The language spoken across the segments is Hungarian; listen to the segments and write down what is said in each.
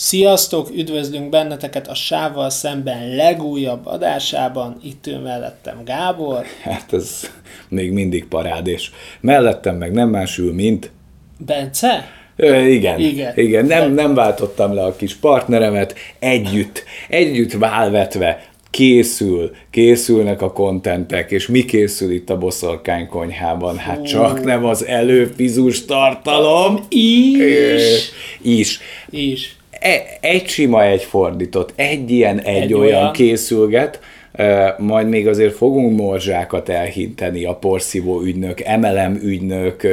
Sziasztok, üdvözlünk benneteket a Sávval szemben legújabb adásában. Itt ő mellettem Gábor. Hát ez még mindig parád, és mellettem meg nem másül, mint... Bence? Ö, igen, igen, igen. Nem, nem váltottam le a kis partneremet, együtt, együtt válvetve készül, készülnek a kontentek, és mi készül itt a boszorkány konyhában? Hát csak nem az előfizus tartalom. Is. Is. Is. E, egy sima, egy fordított, egy ilyen, egy, egy olyan, olyan készülget, majd még azért fogunk morzsákat elhinteni, a porszívó ügynök, MLM ügynök,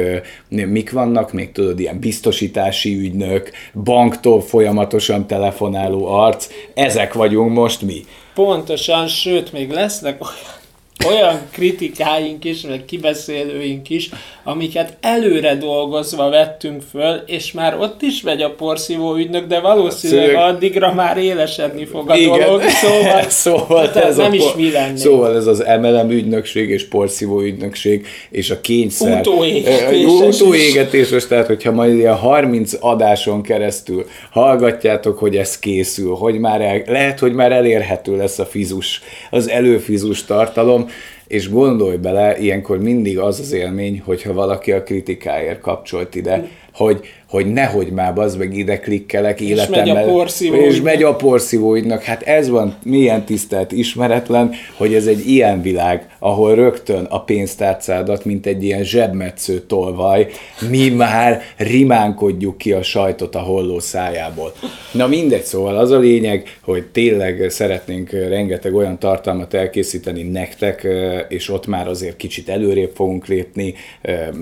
mik vannak még, tudod, ilyen biztosítási ügynök, banktól folyamatosan telefonáló arc, ezek vagyunk most mi. Pontosan, sőt, még lesznek olyan olyan kritikáink is, meg kibeszélőink is, amiket előre dolgozva vettünk föl, és már ott is megy a porszívó ügynök, de valószínűleg Szőleg... addigra már élesedni fog a Igen. dolog, szóval, szóval ez nem a is mi lenni. Szóval ez az MLM ügynökség és porszívó ügynökség és a kényszer. Utóégetéses. Utóégetéses, tehát hogyha majd ilyen 30 adáson keresztül hallgatjátok, hogy ez készül, hogy már el, lehet, hogy már elérhető lesz a fizus, az előfizus tartalom, és gondolj bele, ilyenkor mindig az az élmény, hogyha valaki a kritikáért kapcsolt ide, hogy hogy nehogy már az meg ide klikkelek. És megy a porszívó. És megy a porszívóidnak. Hát ez van milyen tisztelt ismeretlen, hogy ez egy ilyen világ, ahol rögtön a pénztárcádat, mint egy ilyen zsebmetsző tolvaj, mi már rimánkodjuk ki a sajtot a holló szájából. Na mindegy, szóval az a lényeg, hogy tényleg szeretnénk rengeteg olyan tartalmat elkészíteni nektek, és ott már azért kicsit előrébb fogunk lépni,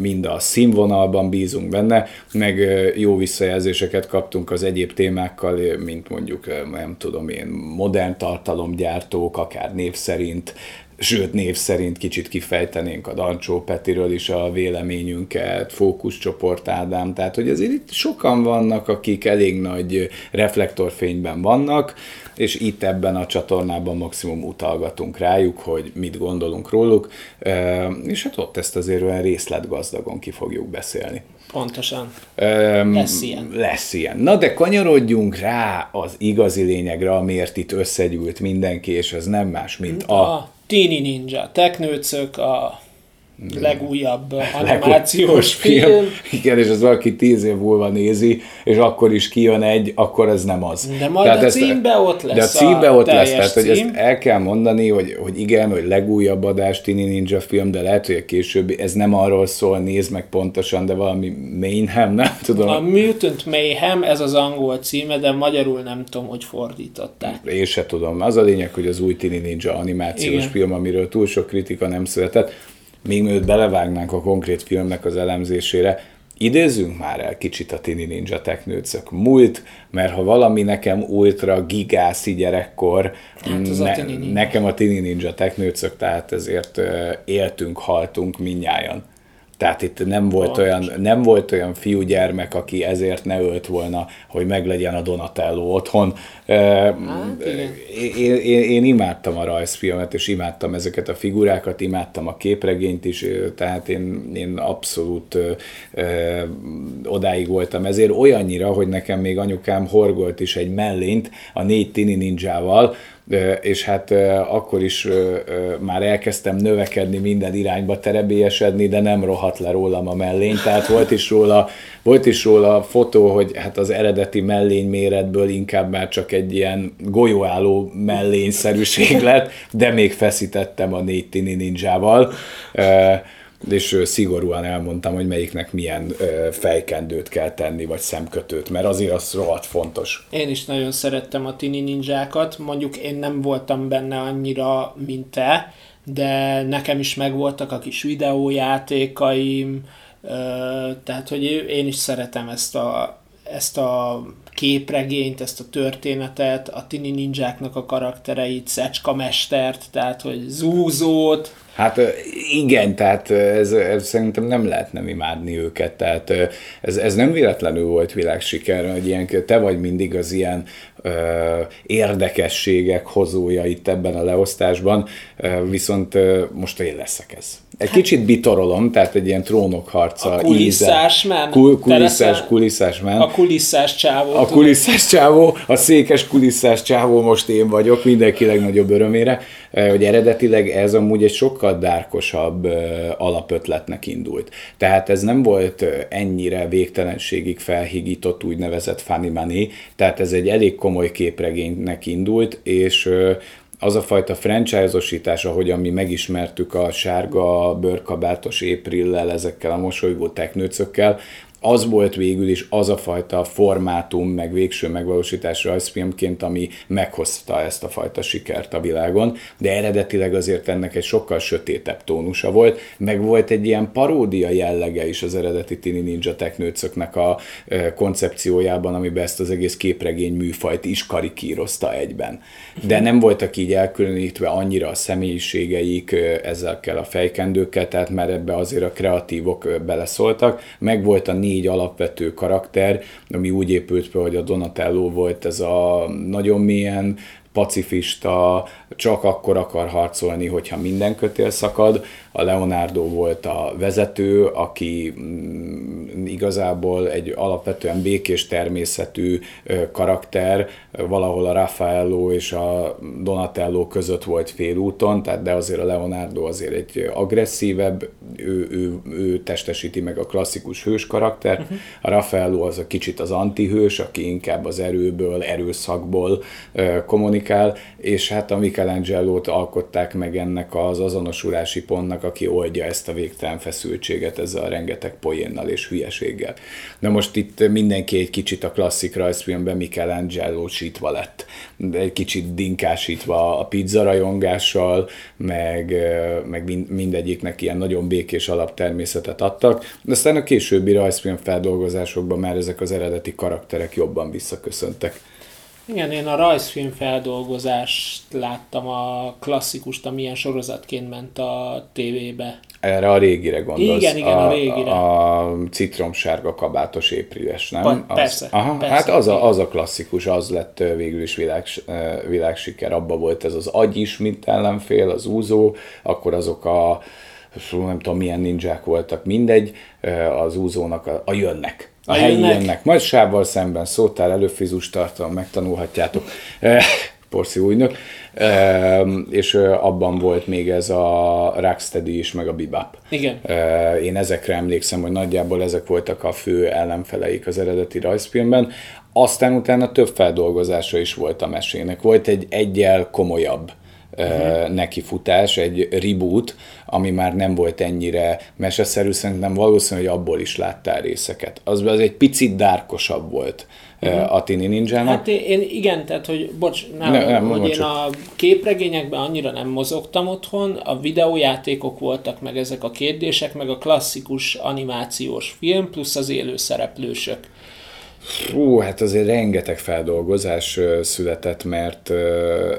mind a színvonalban bízunk benne, meg jó visszajelzéseket kaptunk az egyéb témákkal, mint mondjuk, nem tudom én, modern tartalomgyártók, akár név szerint, sőt név szerint kicsit kifejtenénk a Dancsó Petiről is a véleményünket, fókuszcsoport Ádám, tehát hogy azért itt sokan vannak, akik elég nagy reflektorfényben vannak, és itt ebben a csatornában maximum utalgatunk rájuk, hogy mit gondolunk róluk, és hát ott ezt azért olyan részletgazdagon ki fogjuk beszélni. Pontosan. Öm, lesz ilyen. Lesz ilyen. Na de kanyarodjunk rá az igazi lényegre, amiért itt összegyűlt mindenki, és ez nem más, mint a... A Tini Ninja, Teknőcök, a legújabb animációs film. film. Igen, és az valaki tíz év múlva nézi, és akkor is kijön egy, akkor ez nem az. De majd tehát a címbe ezt, ott lesz De a címbe a ott lesz, tehát hogy ezt el kell mondani, hogy, hogy igen, hogy legújabb adás Tini Ninja film, de lehet, hogy a későbbi, ez nem arról szól, nézd meg pontosan, de valami Mayhem, nem tudom. A Mutant Mayhem, ez az angol címe, de magyarul nem tudom, hogy fordították. Én se tudom. Az a lényeg, hogy az új Tini Ninja animációs igen. film, amiről túl sok kritika nem született, még mielőtt belevágnánk a konkrét filmnek az elemzésére, idézzünk már el kicsit a Tini Ninja Technőcök múlt, mert ha valami nekem ultra gigászi gyerekkor, hát ne, a nekem a Tini Ninja Technőcök, tehát ezért éltünk, haltunk minnyáján. Tehát itt nem volt, olyan, nem volt olyan fiúgyermek, aki ezért ne ölt volna, hogy meglegyen a Donatello otthon. Hát, én, én, én imádtam a rajzfilmet, és imádtam ezeket a figurákat, imádtam a képregényt is, tehát én, én abszolút ö, ö, odáig voltam. Ezért olyannyira, hogy nekem még anyukám horgolt is egy mellényt a négy tini ninjával, és hát akkor is már elkezdtem növekedni minden irányba, terebélyesedni, de nem rohadt le rólam a mellény, tehát volt is róla, volt is róla fotó, hogy hát az eredeti mellény méretből inkább már csak egy ilyen golyóálló mellényszerűség lett, de még feszítettem a négy tini ninjával és szigorúan elmondtam, hogy melyiknek milyen fejkendőt kell tenni, vagy szemkötőt, mert azért az rohadt fontos. Én is nagyon szerettem a tini ninjákat, mondjuk én nem voltam benne annyira, mint te, de nekem is megvoltak a kis videójátékaim, tehát hogy én is szeretem ezt a, ezt a képregényt, ezt a történetet, a tini ninjáknak a karaktereit, Szecska mestert, tehát hogy zúzót, Hát igen, tehát ez, ez szerintem nem lehet nem imádni őket, tehát ez, ez nem véletlenül volt világsiker, hogy ilyen, te vagy mindig az ilyen ö, érdekességek hozója itt ebben a leosztásban, viszont ö, most én leszek ez. Egy kicsit bitorolom, tehát egy ilyen trónok harca. A kulisszás men. Kul, kulisszás, kulisszás men. A kulisszás csávó. A kulisszás csávó, a székes kulisszás csávó most én vagyok, mindenki legnagyobb örömére, hogy eredetileg ez amúgy egy sokkal dárkosabb alapötletnek indult. Tehát ez nem volt ennyire végtelenségig felhigított úgynevezett funny money, tehát ez egy elég komoly képregénynek indult, és az a fajta franchise-osítás, ahogyan mi megismertük a sárga bőrkabátos Aprillel, ezekkel a mosolygó teknőcökkel, az volt végül is az a fajta formátum, meg végső megvalósítás rajzfilmként, ami meghozta ezt a fajta sikert a világon, de eredetileg azért ennek egy sokkal sötétebb tónusa volt, meg volt egy ilyen paródia jellege is az eredeti Tini Ninja teknőcöknek a koncepciójában, amiben ezt az egész képregény műfajt is karikírozta egyben. De nem voltak így elkülönítve annyira a személyiségeik ezekkel a fejkendőkkel, tehát már ebbe azért a kreatívok beleszóltak, meg volt a négy alapvető karakter, ami úgy épült fel, hogy a Donatello volt ez a nagyon milyen pacifista, csak akkor akar harcolni, hogyha minden kötél szakad. A Leonardo volt a vezető, aki mm, igazából egy alapvetően békés természetű karakter, valahol a Raffaello és a Donatello között volt félúton, tehát de azért a Leonardo azért egy agresszívebb, ő, ő, ő testesíti meg a klasszikus hős karakter, uh-huh. a Raffaello az a kicsit az antihős, aki inkább az erőből, erőszakból kommunikál, és hát a Michelangelo-t alkották meg ennek az azonosulási pontnak, aki oldja ezt a végtelen feszültséget ezzel a rengeteg poénnal és hülyeséggel. Na most itt mindenki egy kicsit a klasszik rajzfilmben Michelangelo sítva lett, egy kicsit dinkásítva a pizzarajongással, meg, meg mindegyiknek ilyen nagyon békés alaptermészetet adtak, de aztán a későbbi rajzfilm feldolgozásokban már ezek az eredeti karakterek jobban visszaköszöntek. Igen, én a rajzfilm feldolgozást láttam, a klasszikust, amilyen sorozatként ment a tévébe. Erre a régire gondolsz. Igen, igen, a, a régire. A, a citromsárga kabátos épriles, nem? Pa, az, persze, aha, persze. Hát az a, az a klasszikus, az lett végül is világ, világsiker. Abba volt ez az agy is, mint ellenfél, az úzó, akkor azok a nem tudom milyen ninják voltak, mindegy, az úzónak a, a jönnek a helyi jönnek. Majd sávval szemben szótál, előfizus tartalom, megtanulhatjátok. Porci újnök. És abban volt még ez a Rocksteady is, meg a Bebop. Igen. Én ezekre emlékszem, hogy nagyjából ezek voltak a fő ellenfeleik az eredeti rajzfilmben. Aztán utána több feldolgozása is volt a mesének. Volt egy egyel komolyabb uh-huh. nekifutás, egy reboot, ami már nem volt ennyire meseszerű, szerintem valószínű, hogy abból is láttál részeket. Az, az egy picit dárkosabb volt uh-huh. a Tini ninja Hát én, igen, tehát, hogy bocs, nem, ne, nem hogy én a képregényekben annyira nem mozogtam otthon, a videójátékok voltak, meg ezek a kérdések, meg a klasszikus animációs film, plusz az élő szereplősök. Hú, hát azért rengeteg feldolgozás született, mert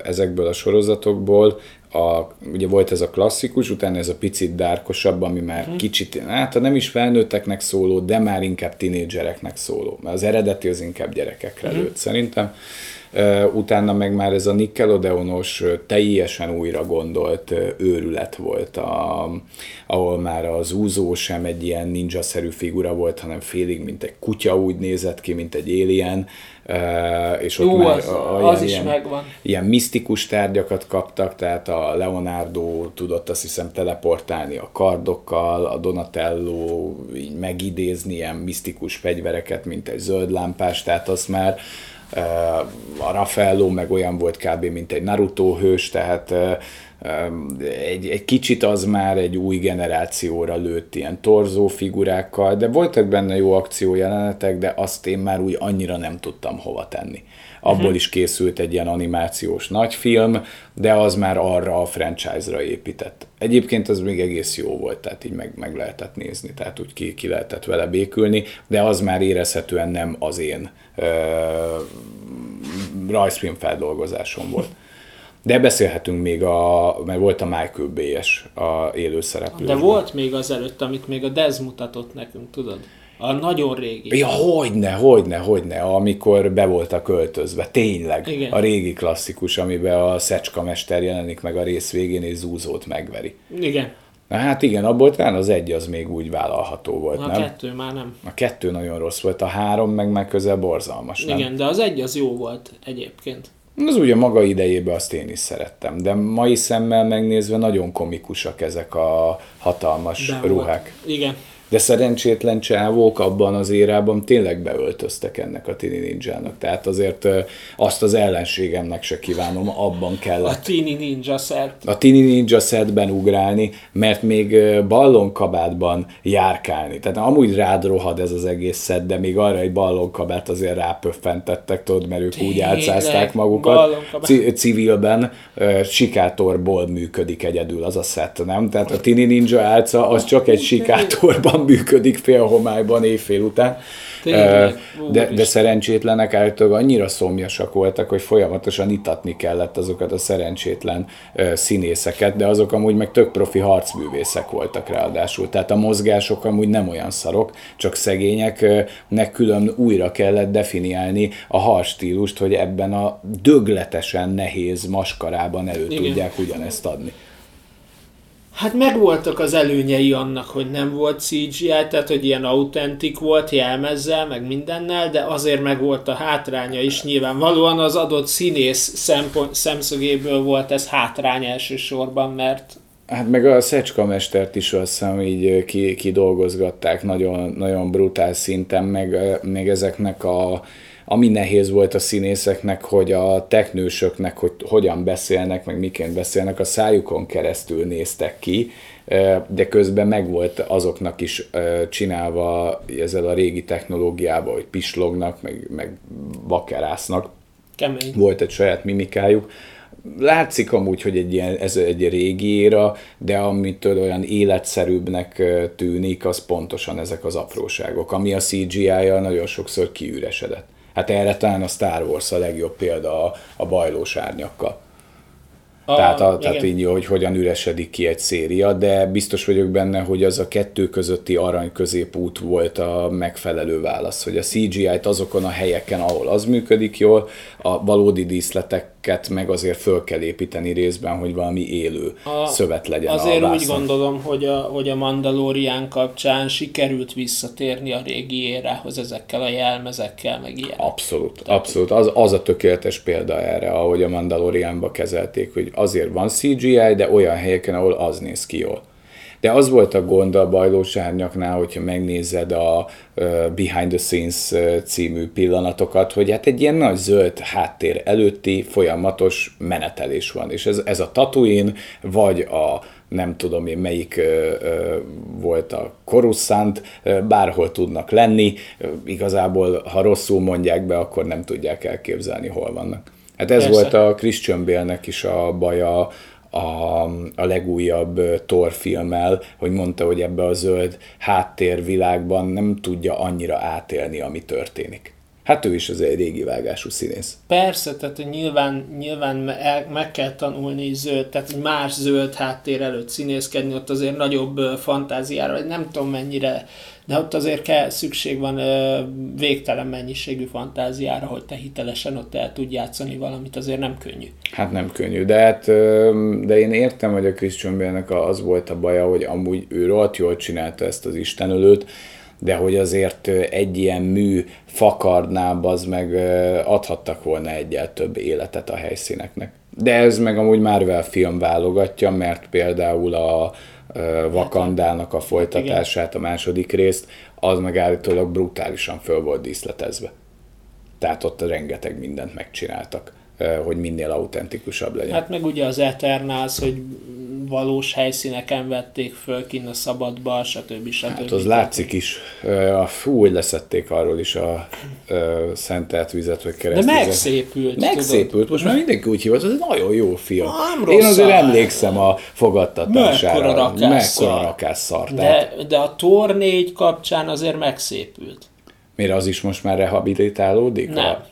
ezekből a sorozatokból a, ugye volt ez a klasszikus, utána ez a picit dárkosabb, ami már hmm. kicsit, hát nem is felnőtteknek szóló, de már inkább tinédzsereknek szóló, mert az eredeti az inkább gyerekekre hmm. lőtt szerintem utána meg már ez a Nickelodeonos teljesen újra gondolt őrület volt, a, ahol már az úzó sem egy ilyen ninja-szerű figura volt, hanem félig, mint egy kutya úgy nézett ki, mint egy alien, és ott Jó, már az, a, az is ilyen, megvan. ilyen misztikus tárgyakat kaptak, tehát a Leonardo tudott azt hiszem teleportálni a kardokkal, a Donatello így megidézni ilyen misztikus fegyvereket, mint egy zöld lámpás, tehát azt már a Raffaello meg olyan volt kb. mint egy Naruto hős, tehát egy, egy kicsit az már egy új generációra lőtt ilyen torzó figurákkal, de voltak benne jó akciójelenetek, de azt én már úgy annyira nem tudtam hova tenni. Abból uh-huh. is készült egy ilyen animációs nagyfilm, de az már arra a franchise-ra épített. Egyébként az még egész jó volt, tehát így meg, meg lehetett nézni, tehát úgy ki, ki lehetett vele békülni, de az már érezhetően nem az én ö, rajzfilm feldolgozásom volt. De beszélhetünk még a, mert volt a Michael Bay-es a élőszereplő. De volt még az előtt, amit még a Dez mutatott nekünk, tudod? A nagyon régi. Ja, hogyne, hogyne, hogyne, amikor be voltak költözve, tényleg. Igen. A régi klasszikus, amiben a Szecska mester jelenik meg a rész végén, és Zúzót megveri. Igen. Na hát igen, abból talán az egy az még úgy vállalható volt, A nem? kettő már nem. A kettő nagyon rossz volt, a három meg már közel borzalmas, nem? Igen, de az egy az jó volt egyébként. Az ugye maga idejében azt én is szerettem, de mai szemmel megnézve nagyon komikusak ezek a hatalmas De ruhák. Volt. Igen. De szerencsétlen csávók abban az érában tényleg beöltöztek ennek a Tini Ninjának. Tehát azért azt az ellenségemnek se kívánom, abban kell A Teeny Ninja set. a Tini Ninja setben ugrálni, mert még ballonkabátban járkálni. Tehát amúgy rád rohad ez az egész szed, de még arra egy ballonkabát azért rápöffentettek, tudod, mert ők úgy Tényleg, álcázták magukat. Ci- civilben sikátorból működik egyedül az a szett, nem? Tehát a Tini Ninja álca az csak egy sikátorban működik fél homályban éjfél után. Tényleg, De, de szerencsétlenek általában annyira szomjasak voltak, hogy folyamatosan itatni kellett azokat a szerencsétlen színészeket, de azok amúgy meg tök profi harcművészek voltak ráadásul. Tehát a mozgások amúgy nem olyan szarok, csak szegényeknek külön újra kellett definiálni a harcstílust, hogy ebben a dögletesen nehéz maskarában elő Igen. tudják ugyanezt adni. Hát megvoltak az előnyei annak, hogy nem volt CGI, tehát hogy ilyen autentik volt jelmezzel, meg mindennel, de azért meg volt a hátránya is. Nyilvánvalóan az adott színész szempont, szemszögéből volt ez hátrány elsősorban, mert Hát meg a Szecska mestert is azt hiszem így ki, kidolgozgatták nagyon, nagyon brutál szinten, meg, meg ezeknek a, ami nehéz volt a színészeknek, hogy a teknősöknek, hogy hogyan beszélnek, meg miként beszélnek, a szájukon keresztül néztek ki, de közben megvolt azoknak is csinálva ezzel a régi technológiával, hogy pislognak, meg, meg bakerásznak. kemény. Volt egy saját mimikájuk, látszik amúgy, hogy egy ilyen, ez egy régi éra, de amitől olyan életszerűbbnek tűnik, az pontosan ezek az apróságok, ami a CGI-jal nagyon sokszor kiüresedett. Hát erre talán a Star Wars a legjobb példa a, a bajlós árnyakkal. A, Tehát, a, tehát így, hogy hogyan üresedik ki egy széria, de biztos vagyok benne, hogy az a kettő közötti arany középút volt a megfelelő válasz, hogy a CGI-t azokon a helyeken, ahol az működik jól, a valódi díszleteket meg azért föl kell építeni részben, hogy valami élő A- szövet legyen Azért a úgy vászon. gondolom, hogy a, hogy a Mandalorian kapcsán sikerült visszatérni a régi érához ezekkel a jelmezekkel, meg ilyen. Abszolút, abszolút. Az, az a tökéletes példa erre, ahogy a Mandalorianba kezelték, hogy azért van CGI, de olyan helyeken, ahol az néz ki jól. De az volt a gond a bajlós árnyaknál, hogyha megnézed a Behind the Scenes című pillanatokat, hogy hát egy ilyen nagy zöld háttér előtti folyamatos menetelés van. És ez, ez a Tatooine, vagy a nem tudom én melyik ö, ö, volt a Coruscant, ö, bárhol tudnak lenni, ö, igazából ha rosszul mondják be, akkor nem tudják elképzelni, hol vannak. Hát ez Persze. volt a Christian Bale-nek is a baja a, a legújabb Thor filmmel, hogy mondta, hogy ebbe a zöld háttérvilágban nem tudja annyira átélni, ami történik. Hát ő is az egy régi vágású színész. Persze, tehát nyilván, nyilván meg kell tanulni zöld, tehát más zöld háttér előtt színészkedni, ott azért nagyobb fantáziára, vagy nem tudom mennyire, de ott azért kell, szükség van végtelen mennyiségű fantáziára, hogy te hitelesen ott el tudj játszani valamit, azért nem könnyű. Hát nem könnyű, de hát, de én értem, hogy a Christian Bale-nek az volt a baja, hogy amúgy ő rohadt jól csinálta ezt az istenölőt, de hogy azért egy ilyen mű fakardnál az meg adhattak volna egyel több életet a helyszíneknek. De ez meg amúgy Marvel film válogatja, mert például a ö, Wakandának a folytatását, a második részt, az meg állítólag brutálisan föl volt díszletezve. Tehát ott rengeteg mindent megcsináltak, hogy minél autentikusabb legyen. Hát meg ugye az Eternals, hogy valós helyszíneken vették föl kinn a szabadba, stb. stb. Hát az látszik is. Ö, A fú, hogy leszették arról is a ö, szentelt vizet, vagy De keresztül. megszépült. Megszépült, most már mindenki úgy hívott, ez egy nagyon jó film. Nem Én azért a- emlékszem a fogadtatására. Mekkora rakásszar. Tehát, De, de a Tor 4 kapcsán azért megszépült. Mire az is most már rehabilitálódik? Nem. A-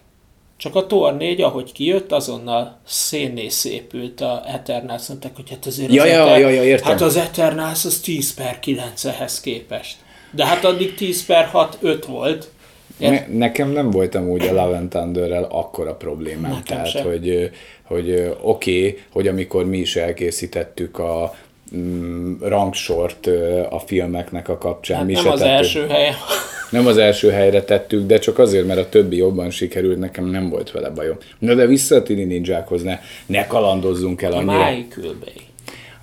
Csak a Thor 4, ahogy kijött, azonnal szénné szépült a Eternals, mondták, hogy hát azért Ja, az, ja, ja, ja, értem. hát az Eternals az 10 per 9 ehhez képest. De hát addig 10 per 6, 5 volt. Ne, nekem nem volt amúgy a Love and Thunderrel akkora problémám. Nekem Tehát, sem. hogy, hogy oké, okay, hogy amikor mi is elkészítettük a rangsort ö, a filmeknek a kapcsán. Hát mi nem az tettük. első helyen. Nem az első helyre tettük, de csak azért, mert a többi jobban sikerült, nekem nem volt vele bajom. Na de vissza a Tini Ninjákhoz, ne, ne kalandozzunk el A annyira. Michael Bay.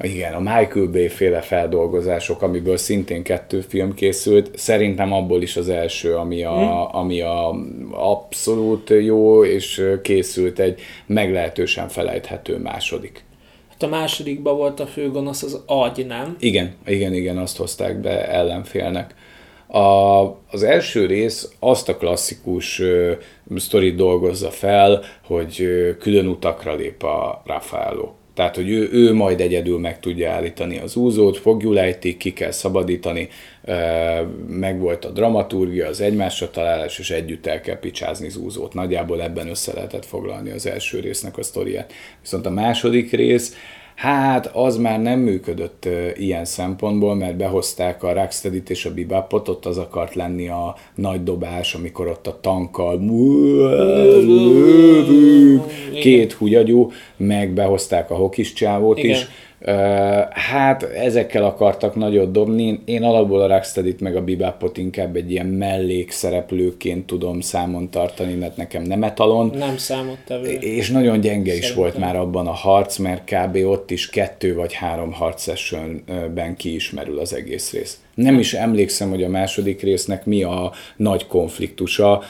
Igen, a Michael Bay féle feldolgozások, amiből szintén kettő film készült, szerintem abból is az első, ami a, Hm. ami a abszolút jó, és készült egy meglehetősen felejthető második. Hát a másodikban volt a főgonosz az agy, nem? Igen, igen, igen, azt hozták be ellenfélnek. A, az első rész azt a klasszikus uh, sztorit dolgozza fel, hogy uh, külön utakra lép a Raffaello. Tehát, hogy ő, ő majd egyedül meg tudja állítani az úzót, fogjulejtik, ki kell szabadítani, meg volt a dramaturgia, az egymásra találás, és együtt el kell picsázni zúzót. Nagyjából ebben össze lehetett foglalni az első résznek a sztoriát. Viszont a második rész, Hát az már nem működött ilyen szempontból, mert behozták a Rocksteady-t és a Bebopot, ott az akart lenni a nagy dobás, amikor ott a tankkal két húgyagyú, meg behozták a hokis csávót Igen. is. Hát ezekkel akartak nagyot dobni. Én alapból a Rocksteady-t meg a Bebopot inkább egy ilyen mellékszereplőként tudom számon tartani, mert nekem nem etalon. Nem számottevő. És nagyon gyenge is Szerintem. volt már abban a harc, mert kb. ott is kettő vagy három harc sessionben kiismerül az egész rész. Nem is emlékszem, hogy a második résznek mi a nagy konfliktusa,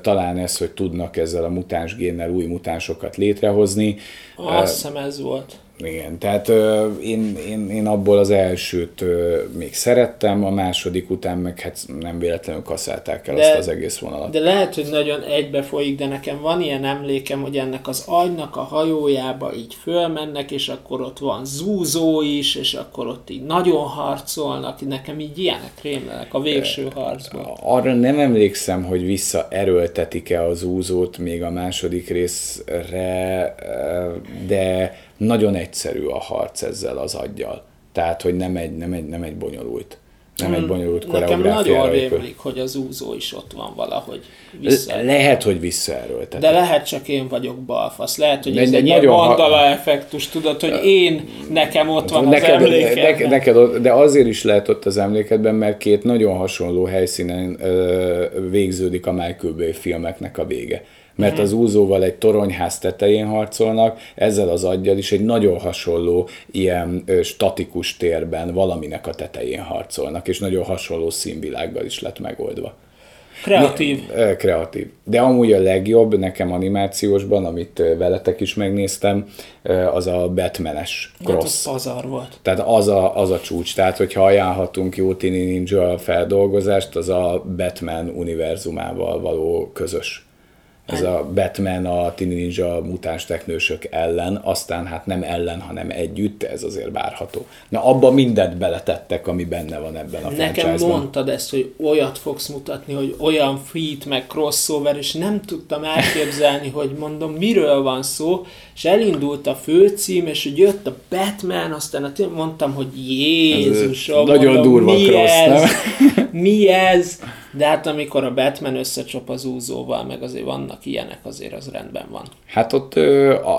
talán ez, hogy tudnak ezzel a mutáns génnel új mutánsokat létrehozni. Azt hiszem ez volt. Igen, tehát ö, én, én, én abból az elsőt ö, még szerettem, a második után meg hát nem véletlenül kaszálták el De- azt az egész vonalat. De lehet, hogy nagyon egybe folyik, de nekem van ilyen emlékem, hogy ennek az agynak a hajójába így fölmennek, és akkor ott van zúzó is, és akkor ott így nagyon harcolnak. Nekem így ilyenek rémlenek a végső harcban. Arra nem emlékszem, hogy visszaerőltetik-e az úzót még a második részre, de nagyon egyszerű a harc ezzel az aggyal. Tehát, hogy nem egy, nem egy, nem egy bonyolult. Nem egy bonyolult Nekem nagyon koreográfiára rémlik, hogy az úzó is ott van valahogy vissza. Le- Lehet, hogy visszaerőltetik. De lehet csak én vagyok balfasz. Lehet, hogy ez egy ilyen nagyon ha- mandala effektus, tudod, hogy én, nekem ott van az neked, emlékem. neked, neked, ott- de azért is lehet ott az emlékedben, mert két nagyon hasonló helyszínen ö, végződik a Michael Bay filmeknek a vége. Mert az úzóval egy toronyház tetején harcolnak, ezzel az aggyal is egy nagyon hasonló ilyen ö, statikus térben valaminek a tetején harcolnak, és nagyon hasonló színvilággal is lett megoldva. Kreatív. Ö, Kreatív. De amúgy a legjobb nekem animációsban, amit veletek is megnéztem, az a Batmanes Hát cross. az pazar volt. Tehát az a, az a csúcs. Tehát, hogyha ajánlhatunk jó Tini Ninja feldolgozást, az a Batman univerzumával való közös. Ez a Batman a Tini Ninja mutáns teknősök ellen, aztán hát nem ellen, hanem együtt, ez azért várható. Na abba mindent beletettek, ami benne van ebben a Nekem franchise-ban. mondtad ezt, hogy olyat fogsz mutatni, hogy olyan feat, meg crossover, és nem tudtam elképzelni, hogy mondom, miről van szó, és elindult a főcím, és hogy jött a Batman, aztán a tény- mondtam, hogy Jézusom, nagyon mondom, durva mi crossz, ez? nem? Mi ez? De hát amikor a Batman összecsap az úzóval, meg azért vannak ilyenek, azért az rendben van. Hát ott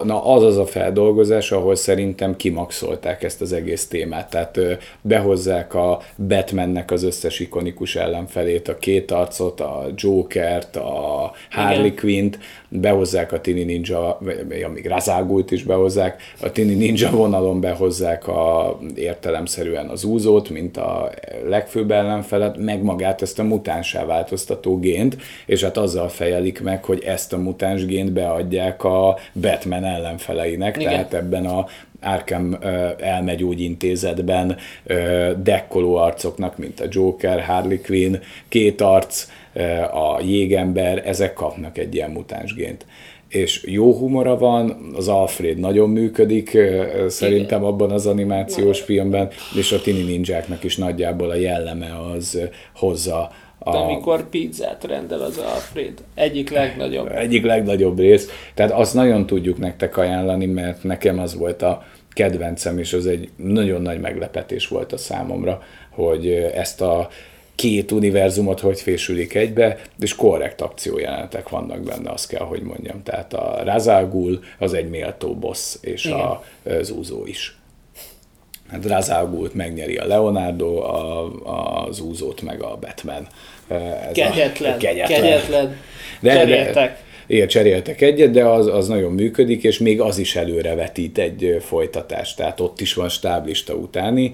na, az az a feldolgozás, ahol szerintem kimaxolták ezt az egész témát. Tehát behozzák a Batmannek az összes ikonikus ellenfelét, a két arcot, a Jokert, a Harley Igen. Quint, behozzák a Tini Ninja, vagy amíg Razágult is behozzák, a Tini Ninja vonalon behozzák a, értelemszerűen az úzót, mint a legfőbb ellenfelet, meg magát ezt a mutánsá változtató gént, és hát azzal fejelik meg, hogy ezt a mutáns gént beadják a Batman ellenfeleinek, Igen. tehát ebben a Arkham elmegyógyintézetben dekkoló arcoknak, mint a Joker, Harley Quinn, két arc, a jégember, ezek kapnak egy ilyen mutánsgént. És jó humora van, az Alfred nagyon működik, szerintem abban az animációs filmben, és a Tini Ninjáknak is nagyjából a jelleme az hozza A... Amikor pizzát rendel az Alfred. Egyik legnagyobb. Egyik legnagyobb rész. Tehát azt nagyon tudjuk nektek ajánlani, mert nekem az volt a kedvencem, és az egy nagyon nagy meglepetés volt a számomra, hogy ezt a két univerzumot hogy fésülik egybe, és korrekt akciójelenetek vannak benne, azt kell, hogy mondjam. Tehát a Razagul az egy méltó boss, és Igen. a Zúzó is. Hát Razagult megnyeri a Leonardo, a, a Zúzót meg a Batman. Ez kegyetlen, a, kegyetlen. kegyetlen. De, de, igen, cseréltek egyet, de az, az nagyon működik, és még az is előrevetít egy folytatást. Tehát ott is van stáblista utáni,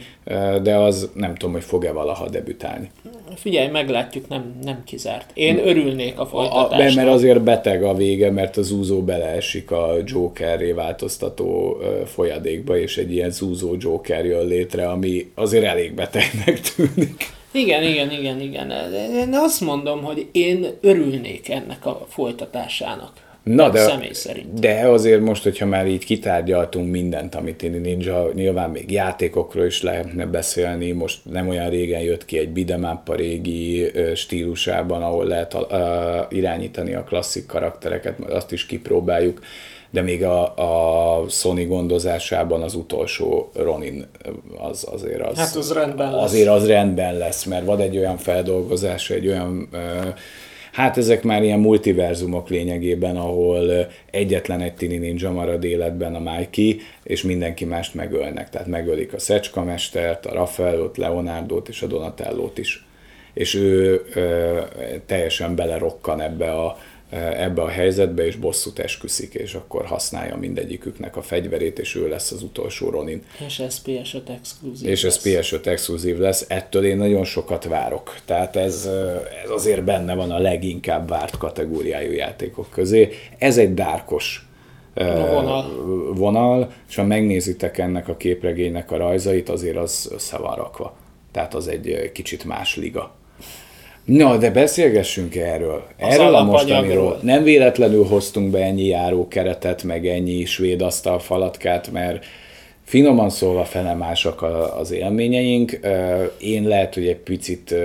de az nem tudom, hogy fog-e valaha debütálni. Figyelj, meglátjuk, nem, nem kizárt. Én örülnék a folytatásnak. A, mert azért beteg a vége, mert az úzó beleesik a Jokerré változtató folyadékba, és egy ilyen zúzó Joker jön létre, ami azért elég betegnek tűnik. Igen, igen, igen, igen. Én azt mondom, hogy én örülnék ennek a folytatásának. Na, de, személy szerint. de azért most, hogyha már így kitárgyaltunk mindent, amit én Ninja, nyilván még játékokról is lehetne beszélni, most nem olyan régen jött ki egy bidemap a régi stílusában, ahol lehet a, a, irányítani a klasszik karaktereket, azt is kipróbáljuk de még a, a Sony gondozásában az utolsó Ronin az azért az, hát az rendben lesz. azért az rendben lesz, mert van egy olyan feldolgozása, egy olyan Hát ezek már ilyen multiverzumok lényegében, ahol egyetlen egy tini ninja marad életben a Mikey, és mindenki mást megölnek. Tehát megölik a Szecska mestert, a Raffaellot, Leonardot és a Donatellót is. És ő ö, teljesen belerokkan ebbe a, ebbe a helyzetbe, és bosszút esküszik, és akkor használja mindegyiküknek a fegyverét, és ő lesz az utolsó Ronin. És ez PS5 exkluzív És ez PS5 exkluzív lesz. Ettől én nagyon sokat várok. Tehát ez, ez azért benne van a leginkább várt kategóriájú játékok közé. Ez egy dárkos vonal. vonal, és ha megnézitek ennek a képregénynek a rajzait, azért az össze van rakva. Tehát az egy kicsit más liga. Na, de beszélgessünk erről. Az erről a mostaniról. Nem véletlenül hoztunk be ennyi járókeretet, meg ennyi svéd asztalfalatkát, mert finoman szólva fele másak az élményeink. Én lehet, hogy egy picit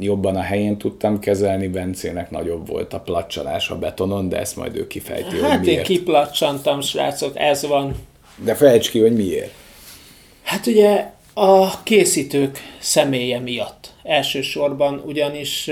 jobban a helyén tudtam kezelni, Bencének nagyobb volt a placsalás a betonon, de ezt majd ő kifejti, hát hogy miért. én kiplacsantam, srácok, ez van. De fejtsd ki, hogy miért. Hát ugye a készítők személye miatt. Elsősorban, ugyanis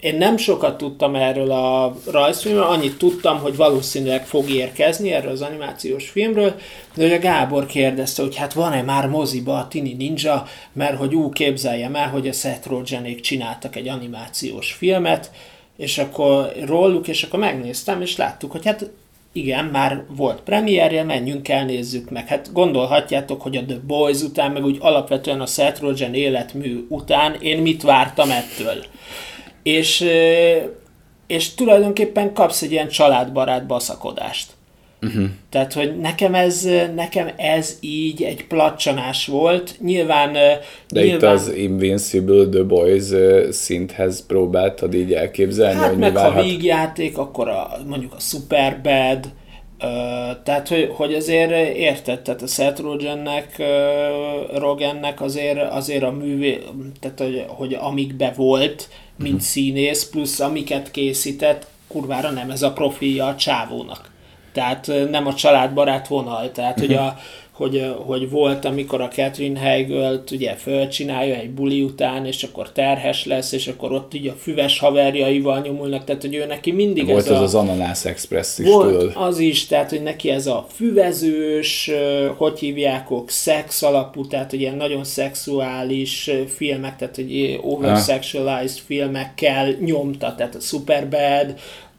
én nem sokat tudtam erről a rajzfilmről, annyit tudtam, hogy valószínűleg fog érkezni erről az animációs filmről, de ugye Gábor kérdezte, hogy hát van-e már moziba a Tini Ninja, mert hogy úgy képzeljem el, hogy a Seth Rogenék csináltak egy animációs filmet, és akkor róluk, és akkor megnéztem, és láttuk, hogy hát igen, már volt premierje, menjünk el, nézzük meg. Hát gondolhatjátok, hogy a The Boys után, meg úgy alapvetően a Seth Rogen életmű után én mit vártam ettől. És, és tulajdonképpen kapsz egy ilyen családbarát baszakodást. Uh-huh. Tehát, hogy nekem ez, nekem ez így egy placsanás volt. Nyilván... De nyilván, itt az Invincible The Boys szinthez próbáltad így elképzelni, hát hogy meg mi ha vígjáték, akkor a, mondjuk a Superbad, Uh, tehát, hogy, hogy azért érted, tehát a Seth Rogennek, Rogennek azért, azért a művé, tehát hogy, hogy amikbe volt, mint uh-huh. színész, plusz amiket készített, kurvára nem ez a profilja a csávónak tehát nem a családbarát vonal, tehát hogy, a, hogy, hogy volt, amikor a Catherine heigl ugye fölcsinálja egy buli után, és akkor terhes lesz, és akkor ott így a füves haverjaival nyomulnak, tehát hogy ő neki mindig volt ez az a, az Ananász Express is volt tudod. az is, tehát hogy neki ez a füvezős, hogy hívják, szex alapú, tehát hogy ilyen nagyon szexuális filmek, tehát hogy oversexualized filmekkel nyomta, tehát a Superbad,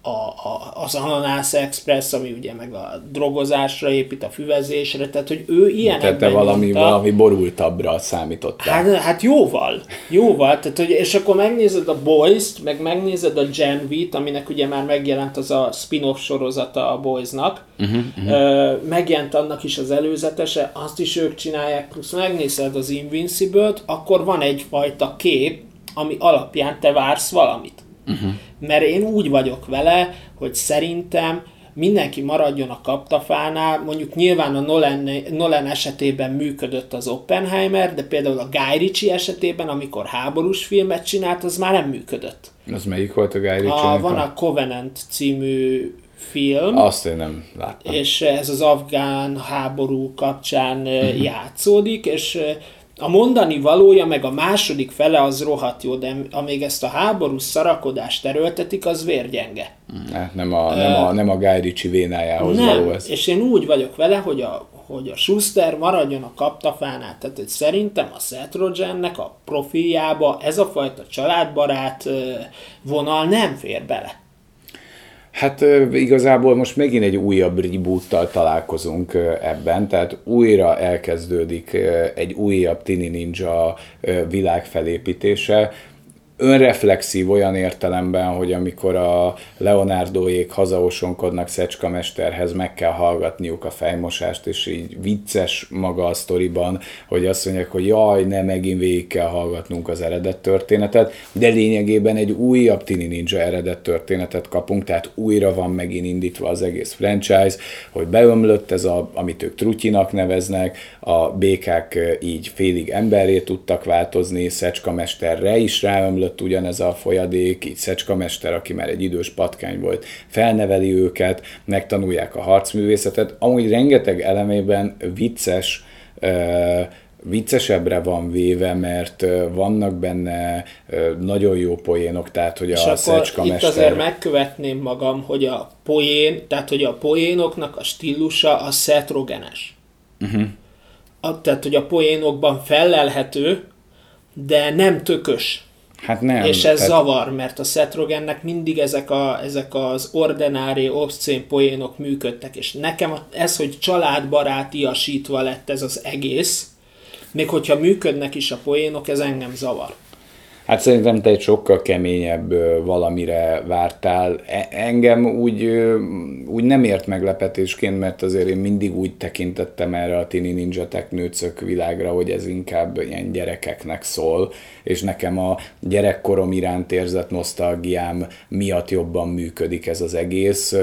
a, a, az Ananász Express, ami ugye meg a drogozásra épít, a füvezésre, tehát hogy ő ilyen Tehát te valami, nyomta. valami borultabbra számítottál. Hát, hát jóval, jóval, tehát hogy, és akkor megnézed a Boys-t, meg megnézed a Gen V-t, aminek ugye már megjelent az a spin-off sorozata a Boys-nak, uh-huh, uh-huh. megjelent annak is az előzetese, azt is ők csinálják, plusz megnézed az Invincible-t, akkor van egyfajta kép, ami alapján te vársz valamit. Uh-huh. Mert én úgy vagyok vele, hogy szerintem mindenki maradjon a kaptafánál, mondjuk nyilván a Nolan, Nolan esetében működött az Oppenheimer, de például a Guy Ritchie esetében, amikor háborús filmet csinált, az már nem működött. Az melyik volt a Guy Ritchie? A, van a Covenant című film. Azt én nem láttam. És ez az afgán háború kapcsán uh-huh. játszódik, és a mondani valója, meg a második fele az rohadt jó, de amíg ezt a háborús szarakodást erőltetik, az vérgyenge. Hát nem a, nem a, nem a Guy Ritchie vénájához nem, való ez. és én úgy vagyok vele, hogy a, hogy a Schuster maradjon a kaptafánál. Tehát hogy szerintem a Seth Rogennek a profiljába ez a fajta családbarát vonal nem fér bele. Hát igazából most megint egy újabb reboottal találkozunk ebben, tehát újra elkezdődik egy újabb Tini Ninja világfelépítése, önreflexív olyan értelemben, hogy amikor a Leonardoék hazaosonkodnak Szecska mesterhez, meg kell hallgatniuk a fejmosást, és így vicces maga a sztoriban, hogy azt mondják, hogy jaj, ne megint végig kell hallgatnunk az eredet történetet, de lényegében egy újabb Tini Ninja eredet történetet kapunk, tehát újra van megint indítva az egész franchise, hogy beömlött ez, a, amit ők trutyinak neveznek, a békák így félig emberré tudtak változni, Szecska mesterre is ráömlött, fölött ugyanez a folyadék, így Szecska mester, aki már egy idős patkány volt, felneveli őket, megtanulják a harcművészetet. Amúgy rengeteg elemében vicces, viccesebbre van véve, mert vannak benne nagyon jó poénok, tehát hogy És a Szecska itt mester... azért megkövetném magam, hogy a poén, tehát hogy a poénoknak a stílusa a Seth Rogenes. Uh-huh. A, tehát, hogy a poénokban fellelhető, de nem tökös. Hát nem. És ez tehát... zavar, mert a Seth Rogennek mindig ezek, a, ezek az ordinári, obszcén poénok működtek, és nekem ez, hogy családbarátiasítva lett ez az egész, még hogyha működnek is a poénok, ez engem zavar. Hát szerintem te egy sokkal keményebb valamire vártál. E, engem úgy, úgy nem ért meglepetésként, mert azért én mindig úgy tekintettem erre a Tini Ninja Technőcök világra, hogy ez inkább ilyen gyerekeknek szól, és nekem a gyerekkorom iránt érzett nosztalgiám miatt jobban működik ez az egész.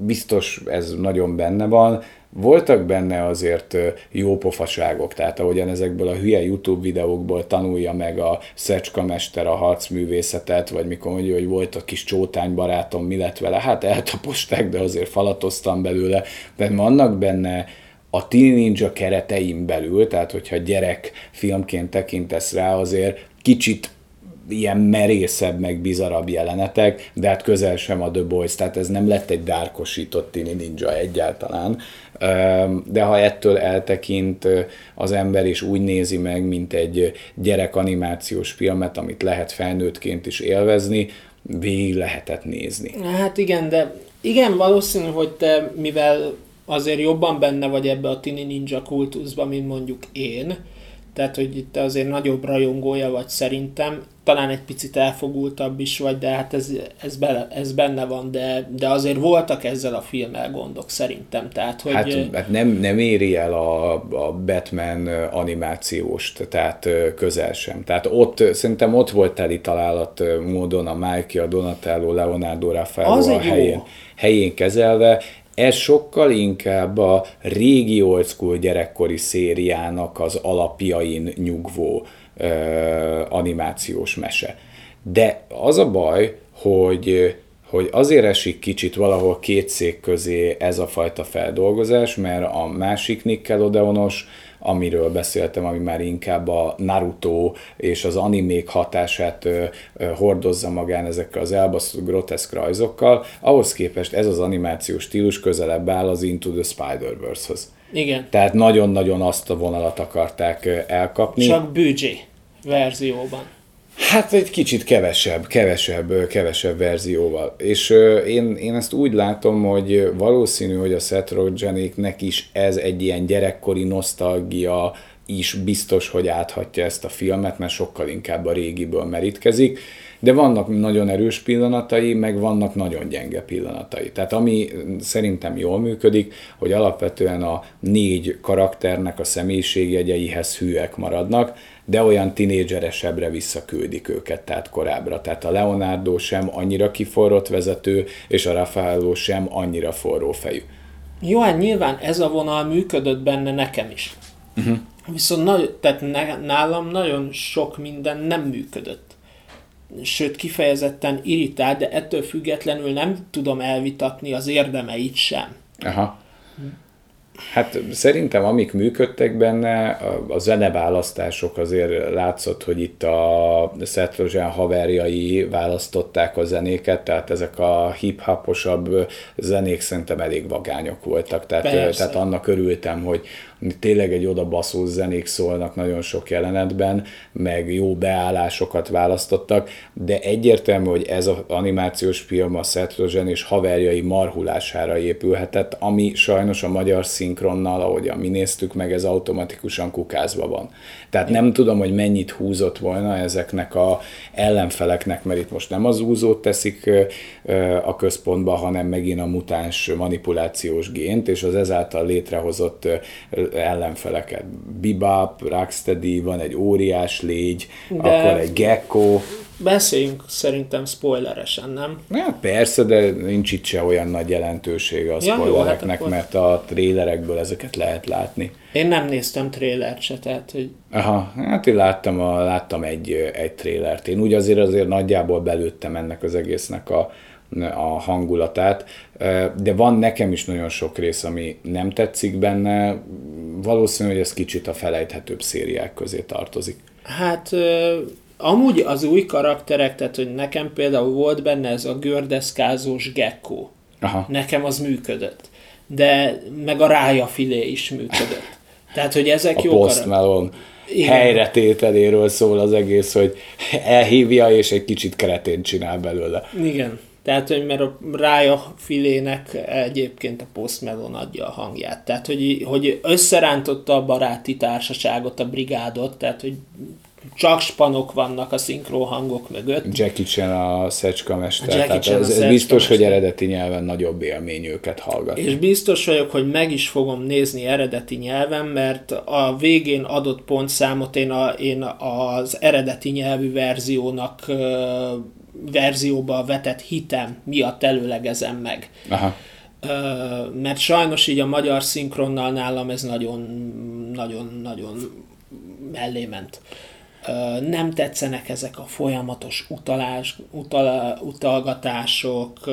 Biztos ez nagyon benne van, voltak benne azért jó pofaságok, tehát ahogyan ezekből a hülye YouTube videókból tanulja meg a Szecska mester a harcművészetet, vagy mikor mondja, hogy volt a kis csótány barátom, mi lett vele, hát eltaposták, de azért falatoztam belőle, de vannak benne a Teen Ninja keretein belül, tehát hogyha gyerek filmként tekintesz rá, azért kicsit ilyen merészebb, meg bizarabb jelenetek, de hát közel sem a The Boys, tehát ez nem lett egy dárkosított tini ninja egyáltalán. De ha ettől eltekint az ember is úgy nézi meg, mint egy gyerek animációs filmet, amit lehet felnőttként is élvezni, végig lehetett nézni. Hát igen, de igen, valószínű, hogy te, mivel azért jobban benne vagy ebbe a tini ninja kultuszba, mint mondjuk én, tehát, hogy itt azért nagyobb rajongója vagy szerintem, talán egy picit elfogultabb is vagy, de hát ez, ez, bele, ez benne van, de, de azért voltak ezzel a filmmel gondok szerintem. Tehát, hogy... Hát, hát nem, nem éri el a, a Batman animációst, tehát közel sem. Tehát ott, szerintem ott volt teli találat módon a Mike, a Donatello, Leonardo Raffaello a helyén, helyén kezelve, ez sokkal inkább a régi old school gyerekkori szériának az alapjain nyugvó ö, animációs mese. De az a baj, hogy hogy azért esik kicsit valahol két szék közé ez a fajta feldolgozás, mert a másik Nickelodeonos amiről beszéltem, ami már inkább a Naruto és az animék hatását ö, ö, hordozza magán ezekkel az elbaszott groteszk rajzokkal, ahhoz képest ez az animációs stílus közelebb áll az Into the Spider-Verse-hoz. Igen. Tehát nagyon-nagyon azt a vonalat akarták elkapni. Csak büdzsé verzióban. Hát egy kicsit kevesebb, kevesebb, kevesebb verzióval. És én, én ezt úgy látom, hogy valószínű, hogy a Seth Rogenéknek is ez egy ilyen gyerekkori nosztalgia is biztos, hogy áthatja ezt a filmet, mert sokkal inkább a régiből merítkezik, de vannak nagyon erős pillanatai, meg vannak nagyon gyenge pillanatai. Tehát ami szerintem jól működik, hogy alapvetően a négy karakternek a személyiségjegyeihez hűek maradnak, de olyan tinédzseresebbre visszaküldik őket, tehát korábbra. Tehát a Leonardo sem annyira kiforrott vezető, és a Raffaello sem annyira forró fejű. Jó, hát nyilván ez a vonal működött benne nekem is. Uh-huh. Viszont nagy, tehát nálam nagyon sok minden nem működött. sőt kifejezetten irritál, de ettől függetlenül nem tudom elvitatni az érdemeit sem. Aha. Hát szerintem amik működtek benne, a zeneválasztások azért látszott, hogy itt a Seth haverjai választották a zenéket, tehát ezek a hip-hoposabb zenék szerintem elég vagányok voltak. Tehát, tehát annak örültem, hogy, tényleg egy oda baszó zenék szólnak nagyon sok jelenetben, meg jó beállásokat választottak, de egyértelmű, hogy ez az animációs film a Seth Rogen és haverjai marhulására épülhetett, ami sajnos a magyar szinkronnal, ahogyan mi néztük meg, ez automatikusan kukázva van. Tehát nem tudom, hogy mennyit húzott volna ezeknek a ellenfeleknek, mert itt most nem az úzót teszik a központba, hanem megint a mutáns manipulációs gént, és az ezáltal létrehozott ellenfeleket. Bibap, Rocksteady, van egy óriás légy, de akkor egy gecko. Beszéljünk szerintem spoileresen, nem? Ja, persze, de nincs itt se olyan nagy jelentősége a ja, spoilereknek, jó, hát mert a trélerekből ezeket lehet látni. Én nem néztem trélert se, tehát hogy... Aha, hát én láttam, a, láttam egy, egy trélert. Én úgy azért azért nagyjából belőttem ennek az egésznek a, a hangulatát, de van nekem is nagyon sok rész, ami nem tetszik benne, valószínű, hogy ez kicsit a felejthetőbb szériák közé tartozik. Hát amúgy az új karakterek, tehát hogy nekem például volt benne ez a gördeszkázós gecko. Aha. Nekem az működött. De meg a rája filé is működött. Tehát, hogy ezek a jó Post Malone helyretételéről szól az egész, hogy elhívja, és egy kicsit keretén csinál belőle. Igen. Tehát, hogy mert a rája filének egyébként a Post Malone adja a hangját. Tehát, hogy, hogy összerántotta a baráti társaságot, a brigádot, tehát, hogy csak spanok vannak a szinkron hangok mögött. Jackie Chan a szecska mester, Jackie tehát Chan ez, ez biztos, mester. hogy eredeti nyelven nagyobb élmény őket hallgatni. És biztos vagyok, hogy meg is fogom nézni eredeti nyelven, mert a végén adott pontszámot én, a, én az eredeti nyelvű verziónak verzióba vetett hitem miatt előlegezem meg. Aha. Mert sajnos így a magyar szinkronnal nálam ez nagyon, nagyon, nagyon mellé ment nem tetszenek ezek a folyamatos utalás, utal, utalgatások,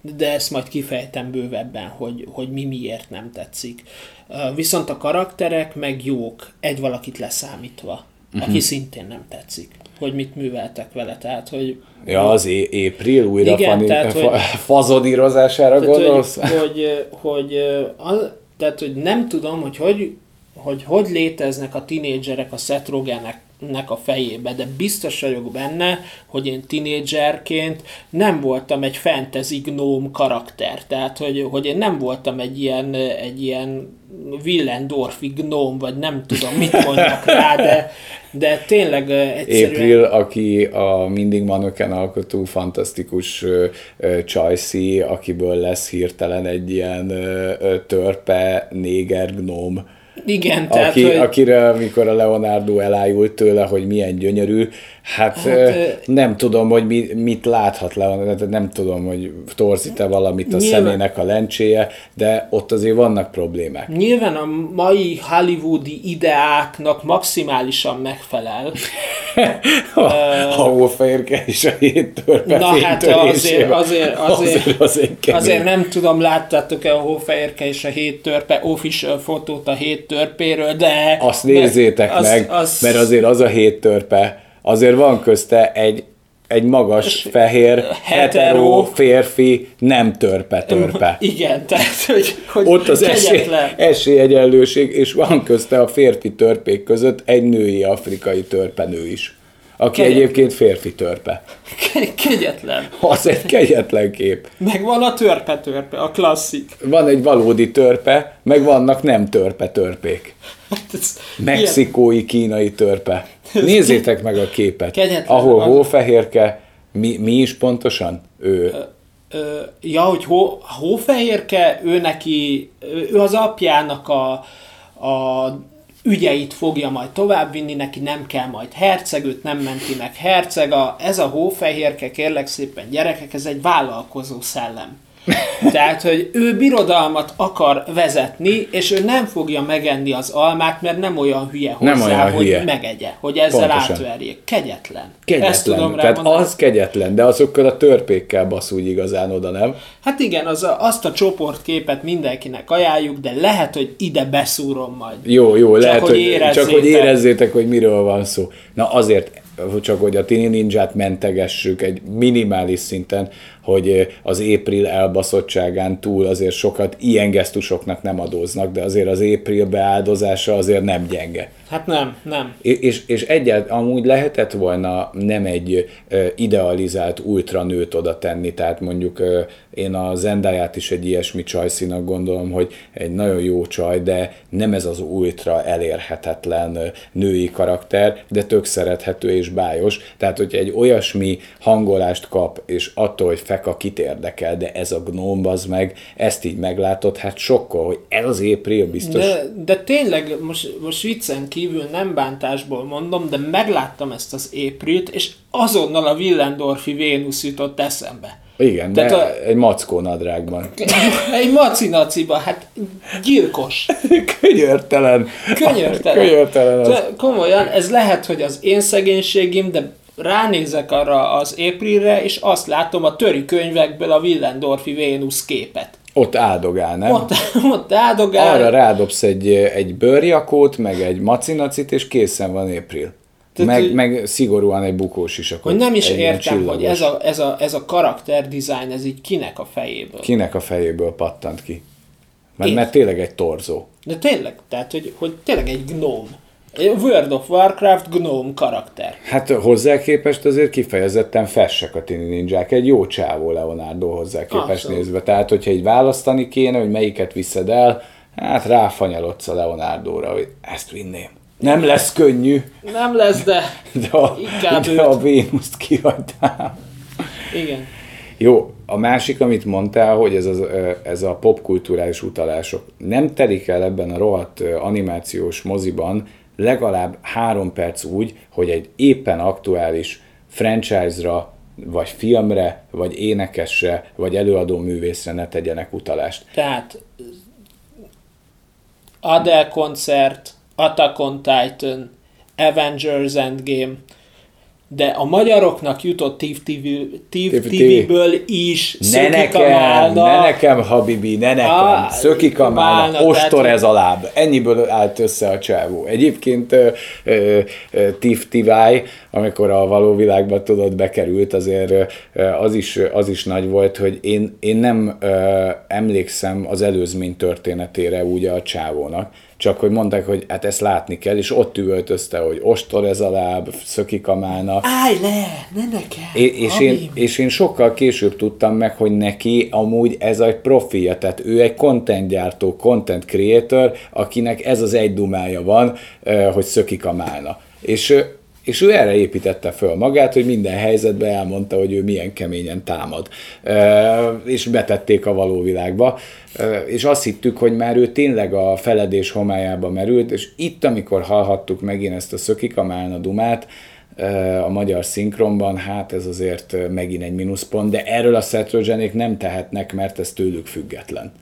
de ezt majd kifejtem bővebben, hogy, hogy mi miért nem tetszik. Viszont a karakterek meg jók, egy valakit leszámítva, uh-huh. aki szintén nem tetszik, hogy mit műveltek vele, tehát hogy... Ja, az é- April újra igen, fani, tehát, fa- hogy, fazodírozására tehát, gondolsz? Hogy, hogy, hogy, az, tehát, hogy nem tudom, hogy hogy, hogy, hogy léteznek a tinédzserek a Seth Rogenek nek a fejébe, de biztos vagyok benne, hogy én tinédzserként nem voltam egy fantasy gnóm karakter, tehát hogy, hogy én nem voltam egy ilyen, egy ilyen Willendorfi gnóm, vagy nem tudom, mit mondjak rá, de, de tényleg egyszerűen... April, aki a mindig manöken alkotó fantasztikus Csajci, akiből lesz hirtelen egy ilyen törpe néger gnóm igen, tehát, aki, hogy... Akire, amikor a Leonardo elájult tőle, hogy milyen gyönyörű, hát, hát nem tudom, hogy mi, mit láthat Leonardo, nem tudom, hogy torzít-e valamit a nyilván, szemének a lencséje, de ott azért vannak problémák. Nyilván a mai hollywoodi ideáknak maximálisan megfelel. a, a hófehérke és a hét törpe Na hát azért, azért, azért, azért, azért, azért nem tudom, láttátok-e a hófehérke és a hét törpe official fotót a hét törpéről, de... Azt nézzétek az, meg, az, mert azért az a hét törpe, azért van közte egy egy magas, fehér, hetero férfi, nem törpe-törpe. Igen, tehát, hogy, hogy Ott az esély, esélyegyenlőség, és van közte a férfi törpék között egy női afrikai törpenő is. Aki kegyetlen. egyébként férfi törpe. Kegyetlen. Az egy kegyetlen kép. Meg van a törpe-törpe, a klasszik. Van egy valódi törpe, meg vannak nem törpe-törpék. Hát Mexikói, kínai törpe. Nézzétek meg a képet. Kegyetlen. Ahol hófehérke, mi, mi is pontosan? Ő... Ö, ö, ja, hogy hó, hófehérke, ő neki, ő az apjának a, a ügyeit fogja majd továbbvinni, neki nem kell majd herceg, őt nem menti meg herceg. A, ez a hófehérke, kérlek szépen gyerekek, ez egy vállalkozó szellem. Tehát, hogy ő birodalmat akar vezetni, és ő nem fogja megenni az almát, mert nem olyan hülye hozzá, nem olyan hogy hülye. megegye, hogy ezzel Pontosan. átverjék. Kegyetlen. Kegyetlen. Ezt tudom Tehát mondani. az kegyetlen, de azokkal a törpékkel basz úgy igazán oda, nem? Hát igen, az a, azt a csoportképet mindenkinek ajánljuk, de lehet, hogy ide beszúrom majd. Jó, jó, csak lehet, hogy, hogy csak hogy érezzétek, hogy miről van szó. Na azért csak hogy a Tini Ninját mentegessük egy minimális szinten, hogy az April elbaszottságán túl azért sokat ilyen gesztusoknak nem adóznak, de azért az April beáldozása azért nem gyenge. Hát nem, nem. És, és egyet amúgy lehetett volna nem egy idealizált ultranőt oda tenni, tehát mondjuk én a Zendáját is egy ilyesmi csajszínak gondolom, hogy egy nagyon jó csaj, de nem ez az ultra elérhetetlen női karakter, de tök szerethető és bájos. Tehát, hogy egy olyasmi hangolást kap, és attól, hogy feka kit érdekel, de ez a gnóm az meg, ezt így meglátod, hát sokkal, hogy ez az April biztos. De, de tényleg, most, most viccen kívül nem bántásból mondom, de megláttam ezt az Aprilt, és azonnal a Willendorfi Vénusz jutott eszembe. Igen, Tehát de a... egy mackó nadrágban. egy macinaciban, hát gyilkos. Könyörtelen. Könyörtelen. Könyörtelen az. Komolyan, ez lehet, hogy az én szegénységim, de ránézek arra az Aprilre, és azt látom a töri könyvekből a Willendorfi Vénusz képet. Ott áldogál, nem? Ott, ott áldogál. Arra rádobsz egy, egy bőrjakót, meg egy macinacit, és készen van April. Tehát, meg, meg szigorúan egy bukós is. Hogy nem is értem, hogy ez a, ez, a, ez a karakter design, ez így kinek a fejéből. Kinek a fejéből pattant ki. Mert, mert tényleg egy torzó. De tényleg, tehát hogy, hogy tényleg egy gnóm. World of Warcraft gnome karakter. Hát hozzá képest azért kifejezetten fessek a tini ninják. Egy jó csávó Leonardo hozzá képest Abszolút. nézve. Tehát, hogyha egy választani kéne, hogy melyiket viszed el, hát ráfanyalodsz a Leonardóra, hogy ezt vinném. Nem lesz könnyű. Nem lesz, de, de a, inkább de a Vénuszt kihagytál. Igen. Jó, a másik, amit mondtál, hogy ez, az, ez a popkulturális utalások. Nem telik el ebben a rohadt animációs moziban legalább három perc úgy, hogy egy éppen aktuális franchise-ra, vagy filmre, vagy énekesre, vagy előadó művészre ne tegyenek utalást. Tehát Adele koncert, Attack on Titan, Avengers Endgame, de a magyaroknak jutott TIV TV-ből is ne nekem, ne nekem, Habibi, ne nekem, a, szökik a málna, ostor ez a láb. Ennyiből állt össze a csávó. Egyébként TIV TV amikor a való világban tudod bekerült, azért az is, az is nagy volt, hogy én, én nem emlékszem az előzmény történetére úgy a csávónak csak hogy mondták, hogy hát ezt látni kell, és ott üvöltözte, hogy ostor ez a láb, szökik a mána. Állj le, ne nekem! És, és, én, és én sokkal később tudtam meg, hogy neki amúgy ez egy profilja, tehát ő egy content gyártó, content creator, akinek ez az egy dumája van, hogy szökik a mána. És és ő erre építette föl magát, hogy minden helyzetben elmondta, hogy ő milyen keményen támad. És betették a való világba. És azt hittük, hogy már ő tényleg a feledés homályába merült, és itt, amikor hallhattuk megint ezt a szökikamálna dumát, a magyar szinkronban, hát ez azért megint egy mínuszpont, de erről a Seth nem tehetnek, mert ez tőlük független.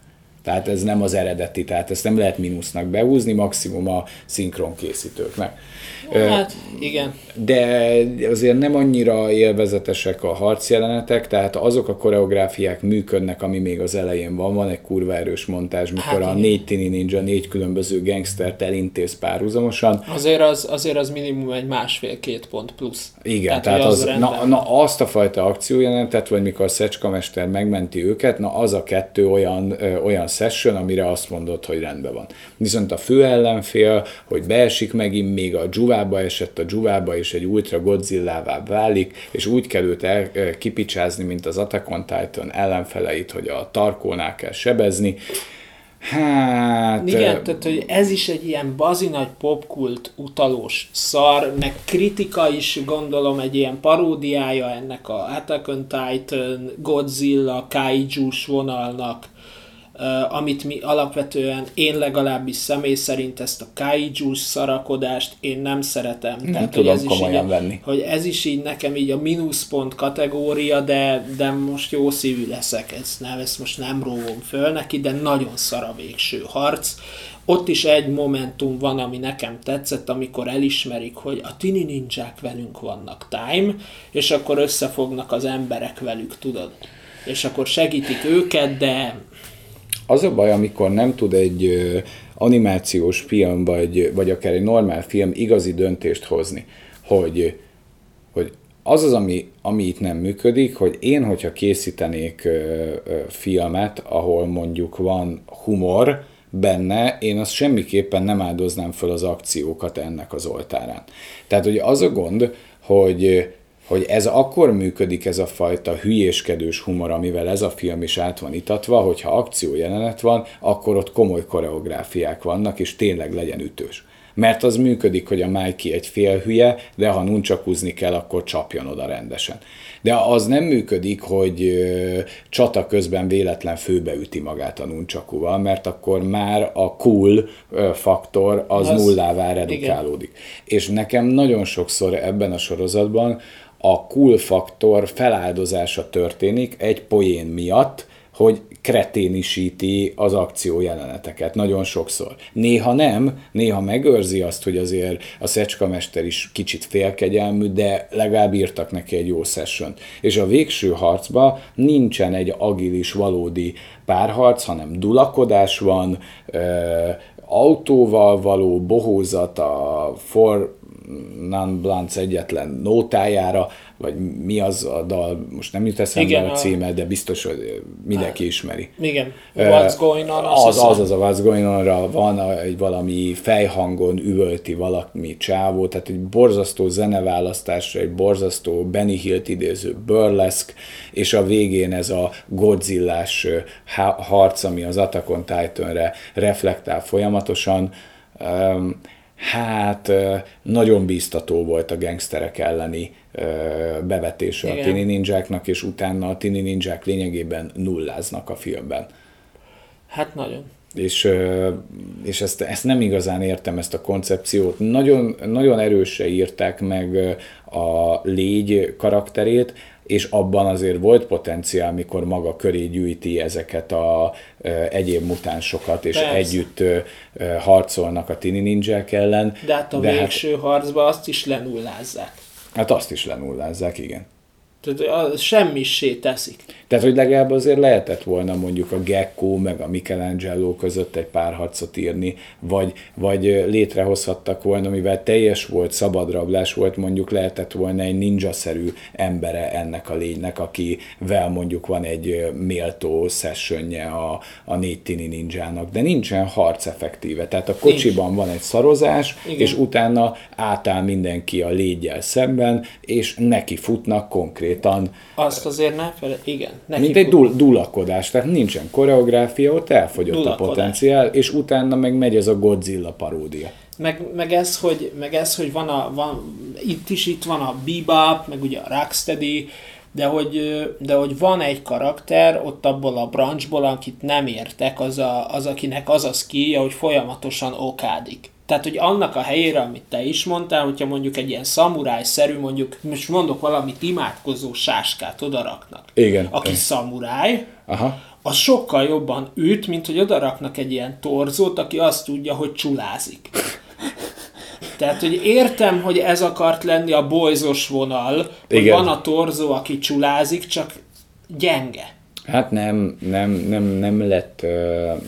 Tehát ez nem az eredeti, tehát ezt nem lehet mínusznak behúzni, maximum a szinkron készítőknek. Hát, igen. De azért nem annyira élvezetesek a harcjelenetek, tehát azok a koreográfiák működnek, ami még az elején van. Van egy kurva erős montázs, mikor hát, a négy tini ninja négy különböző gangstert elintéz párhuzamosan. Azért az, azért az minimum egy másfél-két pont plusz. Igen, tehát, tehát az, az na, na, azt a fajta akciójelenetet, vagy mikor Szecska Mester megmenti őket, na az a kettő olyan, ö, olyan session, amire azt mondod, hogy rendben van. Viszont a fő ellenfél, hogy beesik megint még a dzsuvába esett a dzsuvába, és egy ultra Godzilla válik, és úgy kell őt el, kipicsázni, mint az Attack on Titan ellenfeleit, hogy a tarkónál kell sebezni. Hát... Igen, tehát hogy ez is egy ilyen bazi nagy popkult utalós szar, meg kritika is gondolom egy ilyen paródiája ennek a Attack on Titan, Godzilla, kaiju vonalnak, amit mi alapvetően, én legalábbis személy szerint ezt a kaiju szarakodást én nem szeretem. Nem Tehát, tudom hogy ez komolyan így, venni. Hogy ez is így nekem így a mínuszpont kategória, de, de most jó szívű leszek, ezt, nem, ezt most nem róvom föl neki, de nagyon szar a végső harc. Ott is egy momentum van, ami nekem tetszett, amikor elismerik, hogy a tini ninják velünk vannak time, és akkor összefognak az emberek velük, tudod? És akkor segítik őket, de az a baj, amikor nem tud egy animációs film, vagy, vagy akár egy normál film igazi döntést hozni, hogy, hogy az az, ami, ami itt nem működik, hogy én, hogyha készítenék ö, ö, filmet, ahol mondjuk van humor benne, én azt semmiképpen nem áldoznám föl az akciókat ennek az oltárán. Tehát, hogy az a gond, hogy hogy ez akkor működik ez a fajta hülyéskedős humor, amivel ez a film is át van itatva, hogyha akció jelenet van, akkor ott komoly koreográfiák vannak, és tényleg legyen ütős. Mert az működik, hogy a Mikey egy fél hülye, de ha nuncsakuzni kell, akkor csapjon oda rendesen. De az nem működik, hogy csata közben véletlen főbeüti magát a nuncsakuval, mert akkor már a cool faktor az, az nullává redukálódik. Igen. És nekem nagyon sokszor ebben a sorozatban a cool faktor feláldozása történik egy poén miatt, hogy kreténisíti az akció jeleneteket nagyon sokszor. Néha nem, néha megőrzi azt, hogy azért a szecskamester is kicsit félkegyelmű, de legalább írtak neki egy jó session És a végső harcban nincsen egy agilis, valódi párharc, hanem dulakodás van, autóval való bohózat a for non Blunts egyetlen nótájára, vagy mi az a dal, most nem jut eszembe igen, a címe, de biztos, hogy mindenki ismeri. Igen, What's Going On. Az, az, az, a What's Going On-ra van egy valami fejhangon üvölti valami csávó, tehát egy borzasztó zeneválasztásra, egy borzasztó Benny Hill-t idéző burlesque, és a végén ez a Godzillás harc, ami az Attack on Titan-re reflektál folyamatosan, hát nagyon bíztató volt a gangsterek elleni bevetése Igen. a Tini Ninjáknak, és utána a Tini Ninják lényegében nulláznak a filmben. Hát nagyon. És, és ezt, ezt nem igazán értem, ezt a koncepciót. Nagyon, nagyon erősen írták meg a légy karakterét, és abban azért volt potenciál, mikor maga köré gyűjti ezeket a e, egyéb mutánsokat, és Persze. együtt e, harcolnak a tini ninják ellen. De hát a de hát- végső hát, harcban azt is lenullázzák. Hát azt is lenullázzák, igen. Tehát semmissé teszik. Tehát, hogy legalább azért lehetett volna mondjuk a Gecko meg a Michelangelo között egy pár harcot írni, vagy, vagy létrehozhattak volna, mivel teljes volt, szabadrablás volt, mondjuk lehetett volna egy ninja-szerű embere ennek a lénynek, akivel mondjuk van egy méltó sessionje a, a négy tini ninjának, de nincsen harc effektíve. Tehát a kocsiban Nincs. van egy szarozás, Igen. és utána átáll mindenki a légyel szemben, és neki futnak konkrétan. Azt azért ne fel, igen Neki mint egy dul- dulakodás, tehát nincsen koreográfia, ott elfogyott dulakodás. a potenciál, és utána meg megy ez a Godzilla paródia. Meg, meg, ez, hogy, meg ez, hogy van, a, van, itt is itt van a Bebop, meg ugye a Rocksteady, de hogy, de hogy van egy karakter ott abból a branchból, akit nem értek, az, a, az akinek az a skillja, hogy folyamatosan okádik. Tehát, hogy annak a helyére, amit te is mondtál, hogyha mondjuk egy ilyen szamuráj-szerű, mondjuk, most mondok valamit imádkozó sáskát odaraknak. Igen. Aki igen. szamuráj, Aha. az sokkal jobban üt, mint hogy odaraknak egy ilyen torzót, aki azt tudja, hogy csulázik. Tehát, hogy értem, hogy ez akart lenni a bolyzos vonal, hogy Igen. van a torzó, aki csulázik, csak gyenge. Hát nem, nem, nem, nem, lett,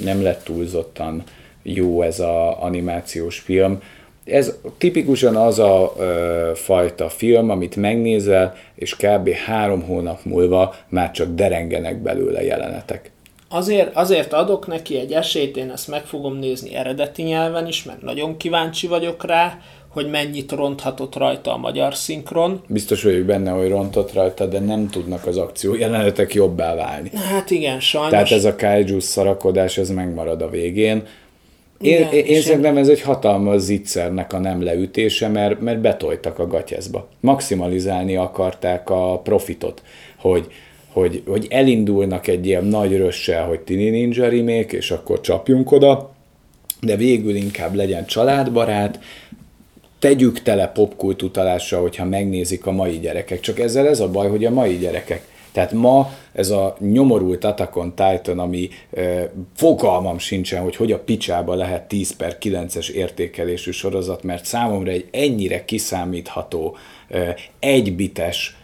nem lett túlzottan jó ez a animációs film. Ez tipikusan az a ö, fajta film, amit megnézel, és kb. három hónap múlva már csak derengenek belőle jelenetek. Azért, azért adok neki egy esélyt, én ezt meg fogom nézni eredeti nyelven is, mert nagyon kíváncsi vagyok rá, hogy mennyit ronthatott rajta a magyar szinkron. Biztos vagyok benne, hogy rontott rajta, de nem tudnak az akció jelenetek jobbá válni. Hát igen, sajnos. Tehát ez a kaiju szarakodás, ez megmarad a végén. Én, Igen, én, szerintem ez egy hatalmas zicsernek a nem leütése, mert, mert betoltak a gatyezba. Maximalizálni akarták a profitot, hogy, hogy, hogy elindulnak egy ilyen nagy rössel, hogy Tini Ninja remake, és akkor csapjunk oda, de végül inkább legyen családbarát, tegyük tele popkult utalással, hogyha megnézik a mai gyerekek. Csak ezzel ez a baj, hogy a mai gyerekek tehát ma ez a nyomorult Attack on Titan, ami e, fogalmam sincsen, hogy hogy a picsába lehet 10 per 9-es értékelésű sorozat, mert számomra egy ennyire kiszámítható, e, egybites,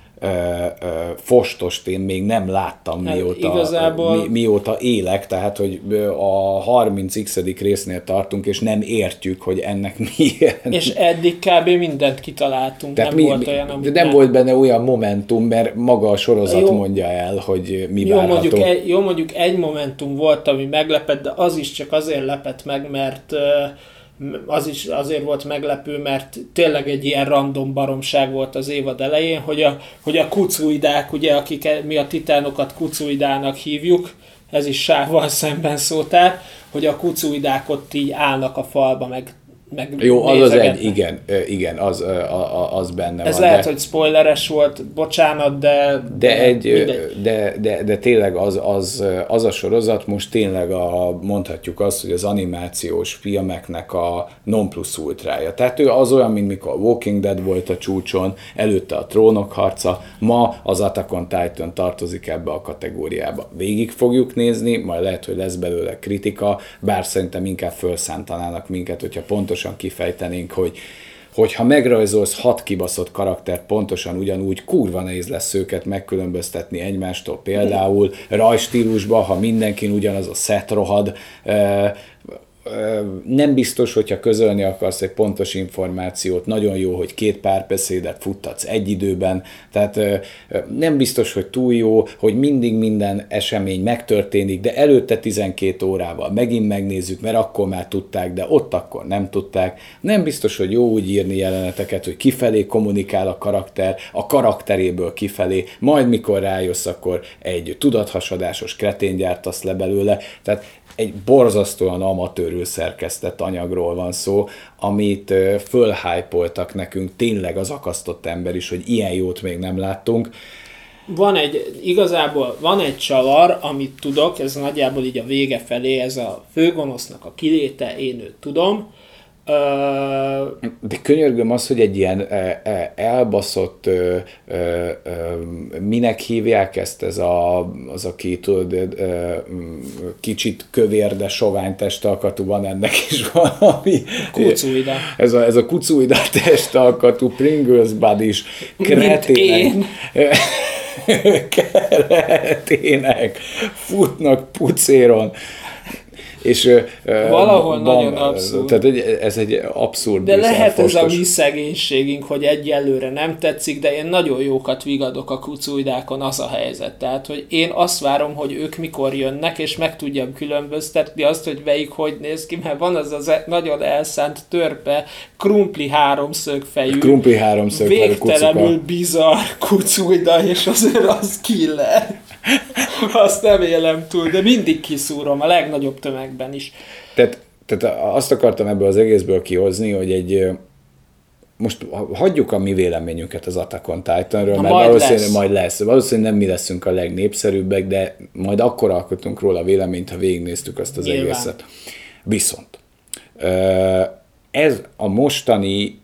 fostost én még nem láttam hát mióta, igazából... mi, mióta élek, tehát hogy a 30x résznél tartunk, és nem értjük, hogy ennek milyen. És eddig kb. mindent kitaláltunk, tehát nem mi, volt olyan, amit nem, nem volt benne olyan momentum, mert maga a sorozat jó, mondja el, hogy mi jó, várható. Mondjuk egy, jó, mondjuk egy momentum volt, ami meglepett, de az is csak azért lepett meg, mert uh, az is azért volt meglepő, mert tényleg egy ilyen random baromság volt az évad elején, hogy a, hogy a kucuidák, ugye, akik e- mi a titánokat kucuidának hívjuk, ez is sávval szemben szótál, hogy a kucuidák ott így állnak a falba, meg meg Jó, az az egy, igen, igen, az, az benne Ez van. lehet, de, hogy spoileres volt, bocsánat, de... De, egy, de, de, de tényleg az, az, az a sorozat most tényleg a, mondhatjuk azt, hogy az animációs filmeknek a non plus ultrája. Tehát ő az olyan, mint mikor Walking Dead volt a csúcson, előtte a Trónok harca, ma az Attack on Titan tartozik ebbe a kategóriába. Végig fogjuk nézni, majd lehet, hogy lesz belőle kritika, bár szerintem inkább felszántanának minket, hogyha pontos pontosan kifejtenénk, hogy hogyha megrajzolsz hat kibaszott karakter pontosan ugyanúgy, kurva nehéz lesz őket megkülönböztetni egymástól. Például rajstílusban, ha mindenkin ugyanaz a szet rohad, nem biztos, hogyha közölni akarsz egy pontos információt, nagyon jó, hogy két párbeszédet futtatsz egy időben, tehát nem biztos, hogy túl jó, hogy mindig minden esemény megtörténik, de előtte 12 órával megint megnézzük, mert akkor már tudták, de ott akkor nem tudták. Nem biztos, hogy jó úgy írni jeleneteket, hogy kifelé kommunikál a karakter, a karakteréből kifelé, majd mikor rájössz, akkor egy tudathasadásos kretén gyártasz le belőle. Tehát egy borzasztóan amatőrül szerkesztett anyagról van szó, amit fölhájpoltak nekünk tényleg az akasztott ember is, hogy ilyen jót még nem láttunk. Van egy, igazából van egy csavar, amit tudok, ez nagyjából így a vége felé, ez a főgonosznak a kiléte, én őt tudom, de könyörgöm az, hogy egy ilyen elbaszott, minek hívják ezt, ez a, az, aki tudod, kicsit kövér, de sovány testalkatú van ennek is valami. Kucuida. Ez a, ez a kucuida testalkatú Pringles bud is kretének. keretének futnak pucéron és Valahol van, nagyon abszurd. Tehát ez egy abszurd. De lehet ez a mi szegénységünk, hogy egyelőre nem tetszik, de én nagyon jókat vigadok a kucújdákon, az a helyzet. Tehát, hogy én azt várom, hogy ők mikor jönnek, és meg tudjam különböztetni azt, hogy melyik hogy néz ki, mert van az az e- nagyon elszánt törpe, krumpli háromszögfejű, krumpli háromszögfejű végtelenül bizarr kucújda, és azért az killer. Azt nem élem túl, de mindig kiszúrom a legnagyobb tömegben is. Tehát, tehát azt akartam ebből az egészből kihozni, hogy egy most hagyjuk a mi véleményünket az Attack on Titanről, Na, mert majd valószínűleg lesz. majd lesz. Valószínűleg nem mi leszünk a legnépszerűbbek, de majd akkor alkotunk róla véleményt, ha végignéztük azt az Nyilván. egészet. Viszont ez a mostani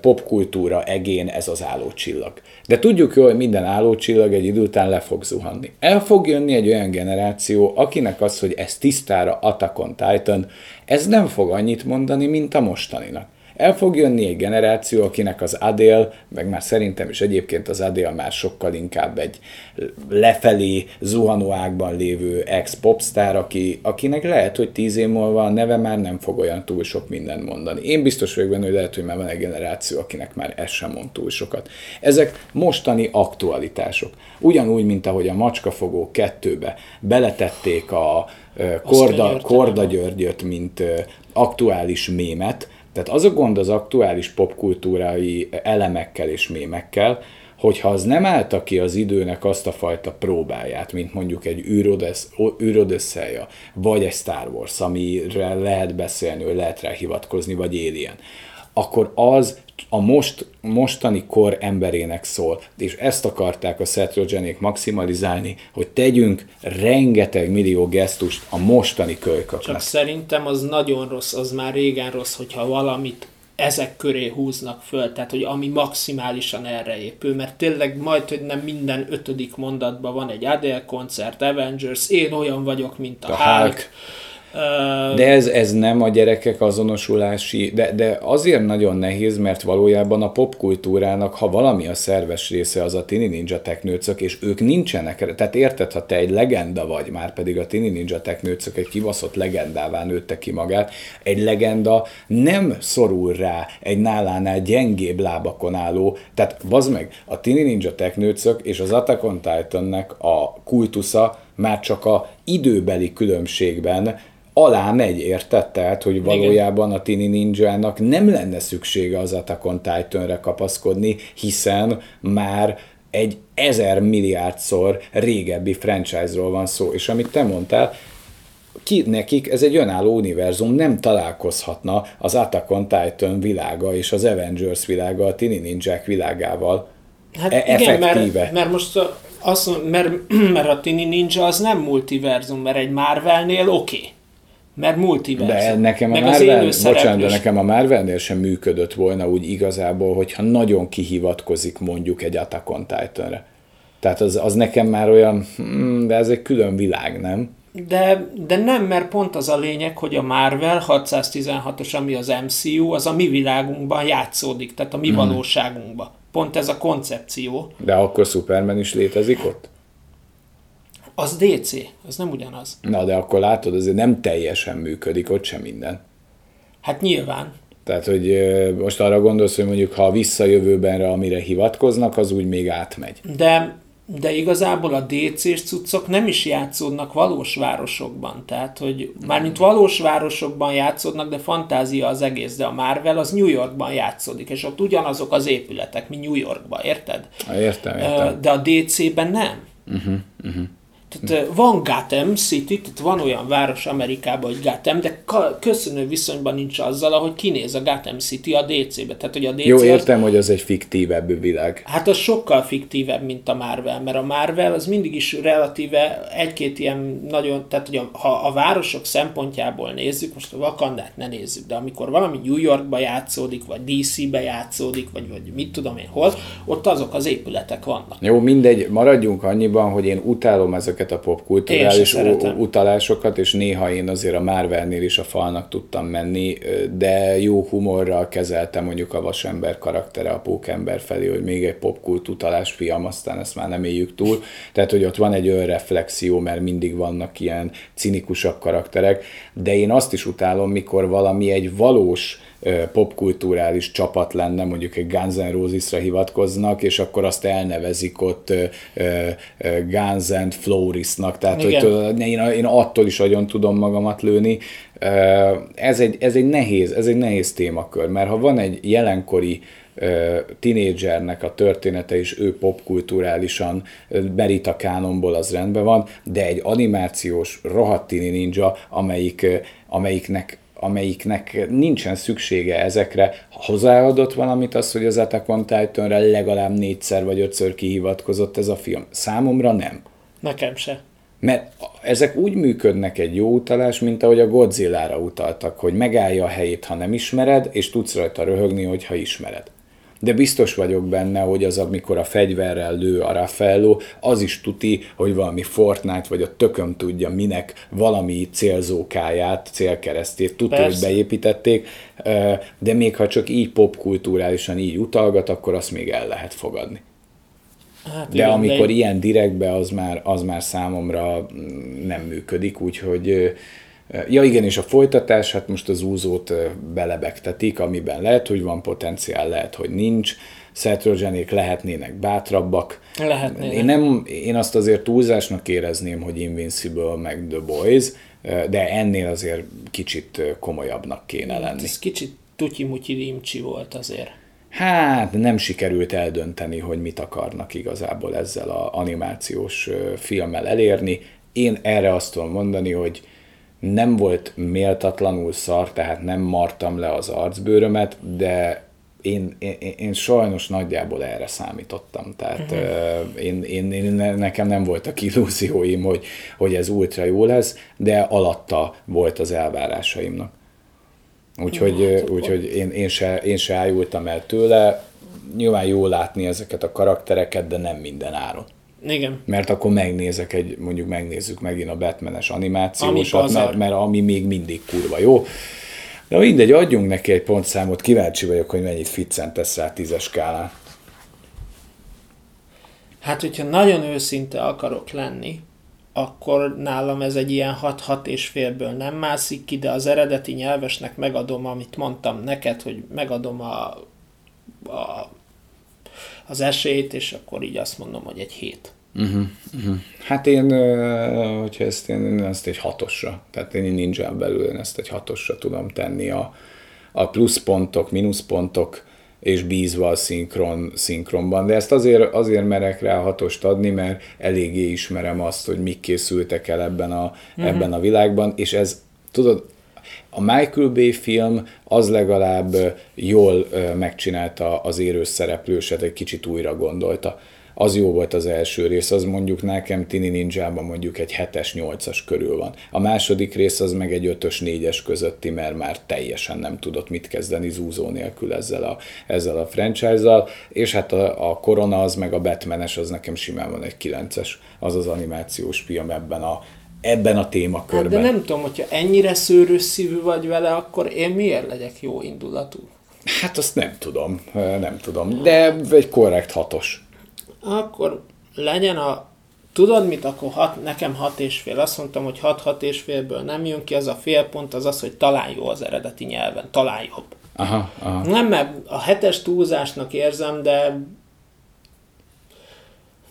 popkultúra egén ez az állócsillag. De tudjuk jól, hogy minden állócsillag egy idő után le fog zuhanni. El fog jönni egy olyan generáció, akinek az, hogy ez tisztára Attack Titan, ez nem fog annyit mondani, mint a mostaninak. El fog jönni egy generáció, akinek az Adél, meg már szerintem is egyébként az Adél már sokkal inkább egy lefelé zuhanó ágban lévő ex-popstar, aki, akinek lehet, hogy tíz év múlva a neve már nem fog olyan túl sok mindent mondani. Én biztos vagyok benne, hogy lehet, hogy már van egy generáció, akinek már ez sem mond túl sokat. Ezek mostani aktualitások. Ugyanúgy, mint ahogy a Macskafogó kettőbe beletették a Korda, Korda Györgyöt, mint aktuális mémet, tehát az a gond az aktuális popkultúrai elemekkel és mémekkel, hogyha az nem állta ki az időnek azt a fajta próbáját, mint mondjuk egy űrodösszeja, vagy egy Star Wars, amire lehet beszélni, hogy lehet rá hivatkozni, vagy Alien, akkor az a most, mostani kor emberének szól. És ezt akarták a Seth Rogenék maximalizálni, hogy tegyünk rengeteg millió gesztust a mostani kölyköknek. Csak szerintem az nagyon rossz, az már régen rossz, hogyha valamit ezek köré húznak föl, tehát hogy ami maximálisan erre épül, mert tényleg majd, hogy nem minden ötödik mondatban van egy Adele koncert, Avengers, én olyan vagyok, mint a, a Hulk, Hulk de ez, ez nem a gyerekek azonosulási, de, de azért nagyon nehéz, mert valójában a popkultúrának, ha valami a szerves része, az a Tini Ninja teknőcök, és ők nincsenek, tehát érted, ha te egy legenda vagy, már pedig a Tini Ninja teknőcök egy kibaszott legendává nőtte ki magát, egy legenda nem szorul rá egy nálánál gyengébb lábakon álló, tehát bazd meg, a Tini Ninja teknőcök és az Attack on Titannek a kultusza már csak a időbeli különbségben alá megy, érted? Tehát, hogy valójában a Tini Ninja-nak nem lenne szüksége az Attack on Titan-re kapaszkodni, hiszen már egy ezer milliárdszor régebbi franchise-ról van szó. És amit te mondtál, ki nekik ez egy önálló univerzum, nem találkozhatna az Attack on Titan világa és az Avengers világa a Tini Ninják világával. Hát e- igen, mert, mert most azt, mert, mert a Tini Ninja az nem multiverzum, mert egy Marvelnél oké. Okay mert multiverzum. De nekem a Marvel, bocsánat, de nekem a Marvelnél sem működött volna úgy igazából, hogyha nagyon kihivatkozik mondjuk egy Attack on Titan-re. Tehát az, az nekem már olyan, hmm, de ez egy külön világ, nem? De, de nem, mert pont az a lényeg, hogy a Marvel 616-os, ami az MCU, az a mi világunkban játszódik, tehát a mi hmm. valóságunkban. Pont ez a koncepció. De akkor Superman is létezik ott? Az DC, az nem ugyanaz. Na, de akkor látod, azért nem teljesen működik ott sem minden. Hát nyilván. Tehát, hogy most arra gondolsz, hogy mondjuk ha a visszajövőbenre, amire hivatkoznak, az úgy még átmegy. De, de igazából a DC-s cuccok nem is játszódnak valós városokban. Tehát, hogy mármint valós városokban játszódnak, de fantázia az egész. De a Marvel az New Yorkban játszódik, és ott ugyanazok az épületek, mint New Yorkban, érted? Értem, értem. De a DC-ben nem. Uh-huh, uh-huh. Tehát van Gotham City, tehát van olyan város Amerikában, hogy Gotham, de köszönő viszonyban nincs azzal, ahogy kinéz a Gotham City a DC-be. Tehát, hogy a DC Jó, értem, az, hogy az egy fiktívebb világ. Hát az sokkal fiktívebb, mint a Marvel, mert a Marvel az mindig is relatíve egy-két ilyen nagyon, tehát hogy a, ha a városok szempontjából nézzük, most a Wakandát ne nézzük, de amikor valami New Yorkba játszódik, vagy DC-be játszódik, vagy, vagy mit tudom én hol, ott azok az épületek vannak. Jó, mindegy, maradjunk annyiban, hogy én utálom ezeket ezeket a popkulturális utalásokat, és néha én azért a Marvelnél is a falnak tudtam menni, de jó humorral kezeltem mondjuk a vasember karaktere a pókember felé, hogy még egy popkult utalás fiam, aztán ezt már nem éljük túl. Tehát, hogy ott van egy önreflexió, mert mindig vannak ilyen cinikusabb karakterek, de én azt is utálom, mikor valami egy valós popkulturális csapat lenne, mondjuk egy Guns N' Roses-ra hivatkoznak, és akkor azt elnevezik ott Guns N' Florisnak, tehát hogy én, én attól is nagyon tudom magamat lőni. Ez egy, ez egy nehéz, ez egy nehéz témakör, mert ha van egy jelenkori tinédzsernek a története, és ő popkulturálisan merít a kánonból, az rendben van, de egy animációs, rohadt tini ninja, amelyik, amelyiknek amelyiknek nincsen szüksége ezekre, hozzáadott valamit az, hogy az Attack on Titan-re legalább négyszer vagy ötször kihivatkozott ez a film. Számomra nem. Nekem se. Mert ezek úgy működnek egy jó utalás, mint ahogy a Godzilla-ra utaltak, hogy megállja a helyét, ha nem ismered, és tudsz rajta röhögni, hogyha ismered de biztos vagyok benne, hogy az, amikor a fegyverrel lő a Raffaello, az is tuti, hogy valami Fortnite, vagy a tököm tudja minek valami célzókáját, célkeresztét tudja, hogy beépítették, de még ha csak így popkulturálisan így utalgat, akkor azt még el lehet fogadni. Hát de igen, amikor de... ilyen direktbe, az már, az már számomra mm, nem működik, úgyhogy Ja igen, és a folytatás, hát most az úzót belebegtetik, amiben lehet, hogy van potenciál, lehet, hogy nincs. Seth lehetnének bátrabbak. Lehetnének. Én, nem, én azt azért túlzásnak érezném, hogy Invincible meg The Boys, de ennél azért kicsit komolyabbnak kéne hát lenni. Ez kicsit tutyi-mutyi limcsi volt azért. Hát nem sikerült eldönteni, hogy mit akarnak igazából ezzel a animációs filmmel elérni. Én erre azt tudom mondani, hogy nem volt méltatlanul szar, tehát nem martam le az arcbőrömet, de én, én, én sajnos nagyjából erre számítottam. Tehát uh-huh. én, én, én, nekem nem voltak illúzióim, hogy, hogy ez ultra jó lesz, de alatta volt az elvárásaimnak. Úgyhogy, uh, úgyhogy én, én, se, én se ájultam el tőle. Nyilván jó látni ezeket a karaktereket, de nem minden áron. Igen. Mert akkor megnézek egy, mondjuk megnézzük megint a Batmanes animációsat, mert, mert ami még mindig kurva jó. De mindegy, adjunk neki egy pontszámot, kíváncsi vagyok, hogy mennyit ficcentesz rá tízes skálán. Hát, hogyha nagyon őszinte akarok lenni, akkor nálam ez egy ilyen 6-6 és félből nem mászik ki, de az eredeti nyelvesnek megadom, amit mondtam neked, hogy megadom a, a, az esélyt, és akkor így azt mondom, hogy egy 7. Uh-huh, uh-huh. Hát én, hogyha ezt én, én ezt egy hatosra, tehát én ninja belül én ezt egy hatosra tudom tenni a, a pluszpontok, mínuszpontok, és bízva a szinkron, szinkronban. De ezt azért, azért merek rá hatost adni, mert eléggé ismerem azt, hogy mik készültek el ebben a, uh-huh. ebben a világban, és ez, tudod, a Michael Bay film az legalább jól megcsinálta az érős szereplőset, egy kicsit újra gondolta az jó volt az első rész, az mondjuk nekem Tini Ninjában mondjuk egy 7-es, 8-as körül van. A második rész az meg egy 5-ös, 4-es közötti, mert már teljesen nem tudott mit kezdeni zúzó nélkül ezzel a, ezzel a franchise-zal, és hát a, a Korona az meg a Batmanes az nekem simán van egy 9-es, az az animációs film ebben a, ebben a témakörben. Hát de nem tudom, hogyha ennyire szőrös szívű vagy vele, akkor én miért legyek jó indulatú? Hát azt nem tudom, nem tudom, de egy korrekt hatos akkor legyen a Tudod mit, akkor hat, nekem hat és fél. Azt mondtam, hogy hat, hat és félből nem jön ki, az a fél pont az az, hogy talán jó az eredeti nyelven, talán jobb. Aha, aha. Nem, mert a hetes túlzásnak érzem, de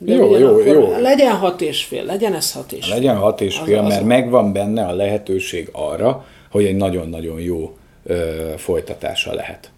de jó, jó, jó. Legyen hat és fél, legyen ez hat és fél. Legyen hat és fél, az, mert az megvan benne a lehetőség arra, hogy egy nagyon-nagyon jó ö, folytatása lehet.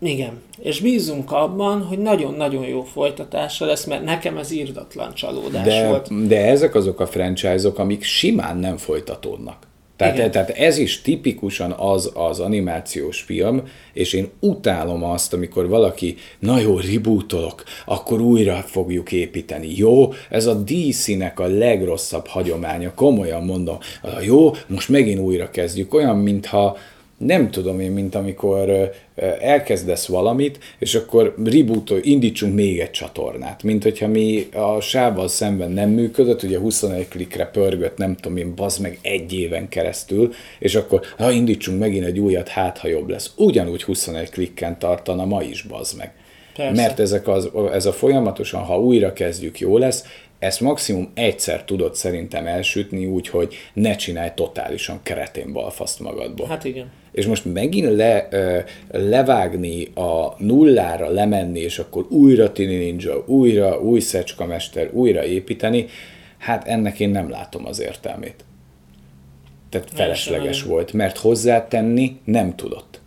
Igen, és bízunk abban, hogy nagyon-nagyon jó folytatása lesz, mert nekem ez írdatlan csalódás de, volt. De ezek azok a franchise-ok, amik simán nem folytatódnak. Tehát, tehát ez is tipikusan az az animációs film, és én utálom azt, amikor valaki, na jó, rebootolok, akkor újra fogjuk építeni. Jó, ez a DC-nek a legrosszabb hagyománya, komolyan mondom. Jó, most megint újra kezdjük, olyan, mintha nem tudom én, mint amikor elkezdesz valamit, és akkor reboot indítsunk még egy csatornát. Mint hogyha mi a sávval szemben nem működött, ugye 21 klikre pörgött, nem tudom én, bazd meg egy éven keresztül, és akkor ha indítsunk megint egy újat, hát ha jobb lesz. Ugyanúgy 21 klikken tartana ma is, bazd meg. Persze. Mert ezek az, ez a folyamatosan, ha újra kezdjük, jó lesz, ezt maximum egyszer tudod szerintem elsütni úgy, hogy ne csinálj totálisan keretén balfaszt magadból. Hát igen. És most megint le, levágni a nullára, lemenni, és akkor újra Tini Ninja, újra új szecskamester, újra építeni, hát ennek én nem látom az értelmét. Tehát felesleges volt, mert hozzátenni nem tudott.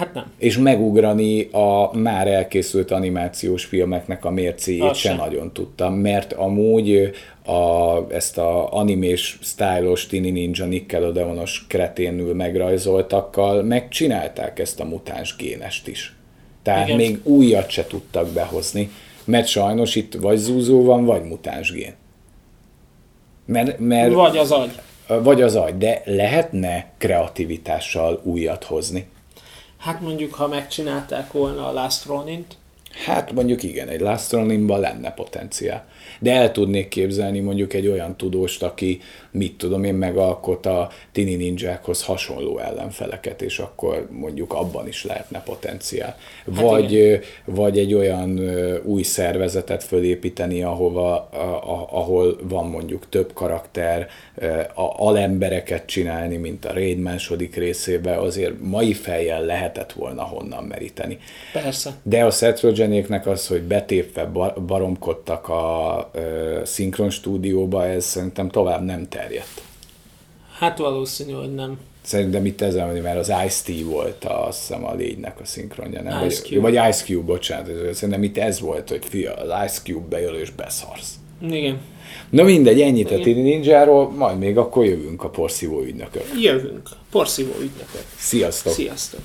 Hát nem. És megugrani a már elkészült animációs filmeknek a mércéjét sem nagyon tudtam, mert amúgy a, ezt a animés stylos Tini Ninja Nickelodeonos kreténül megrajzoltakkal megcsinálták ezt a mutáns génest is. Tehát Igen. még újat se tudtak behozni, mert sajnos itt vagy zúzó van, vagy mutáns gén. Mert, mert, vagy az agy. Vagy az agy, de lehetne kreativitással újat hozni. Hát mondjuk, ha megcsinálták volna a Last Ronin-t. Hát mondjuk igen, egy Last Ronin-ban lenne potenciál de el tudnék képzelni mondjuk egy olyan tudóst, aki mit tudom én megalkot a tini ninjákhoz hasonló ellenfeleket, és akkor mondjuk abban is lehetne potenciál. Hát vagy, igen. vagy egy olyan új szervezetet fölépíteni, ahova, ahol van mondjuk több karakter, a alembereket csinálni, mint a Raid második részében, azért mai fejjel lehetett volna honnan meríteni. Persze. De a Seth az, hogy betépve baromkodtak a szinkron stúdióba, ez szerintem tovább nem terjedt. Hát valószínű, hogy nem. Szerintem itt ez, mert az Ice-T volt a, azt hiszem a légynek a szinkronja, nem? Ice vagy, Cube. vagy Ice Cube, bocsánat. Szerintem itt ez volt, hogy fia, az Ice Cube bejön és beszarsz. Igen. Na mindegy, ennyit a Tini Ninjáról, majd még akkor jövünk a porszívó ügynökök. Jövünk. Porszívó ügynökök. Sziasztok! Sziasztok!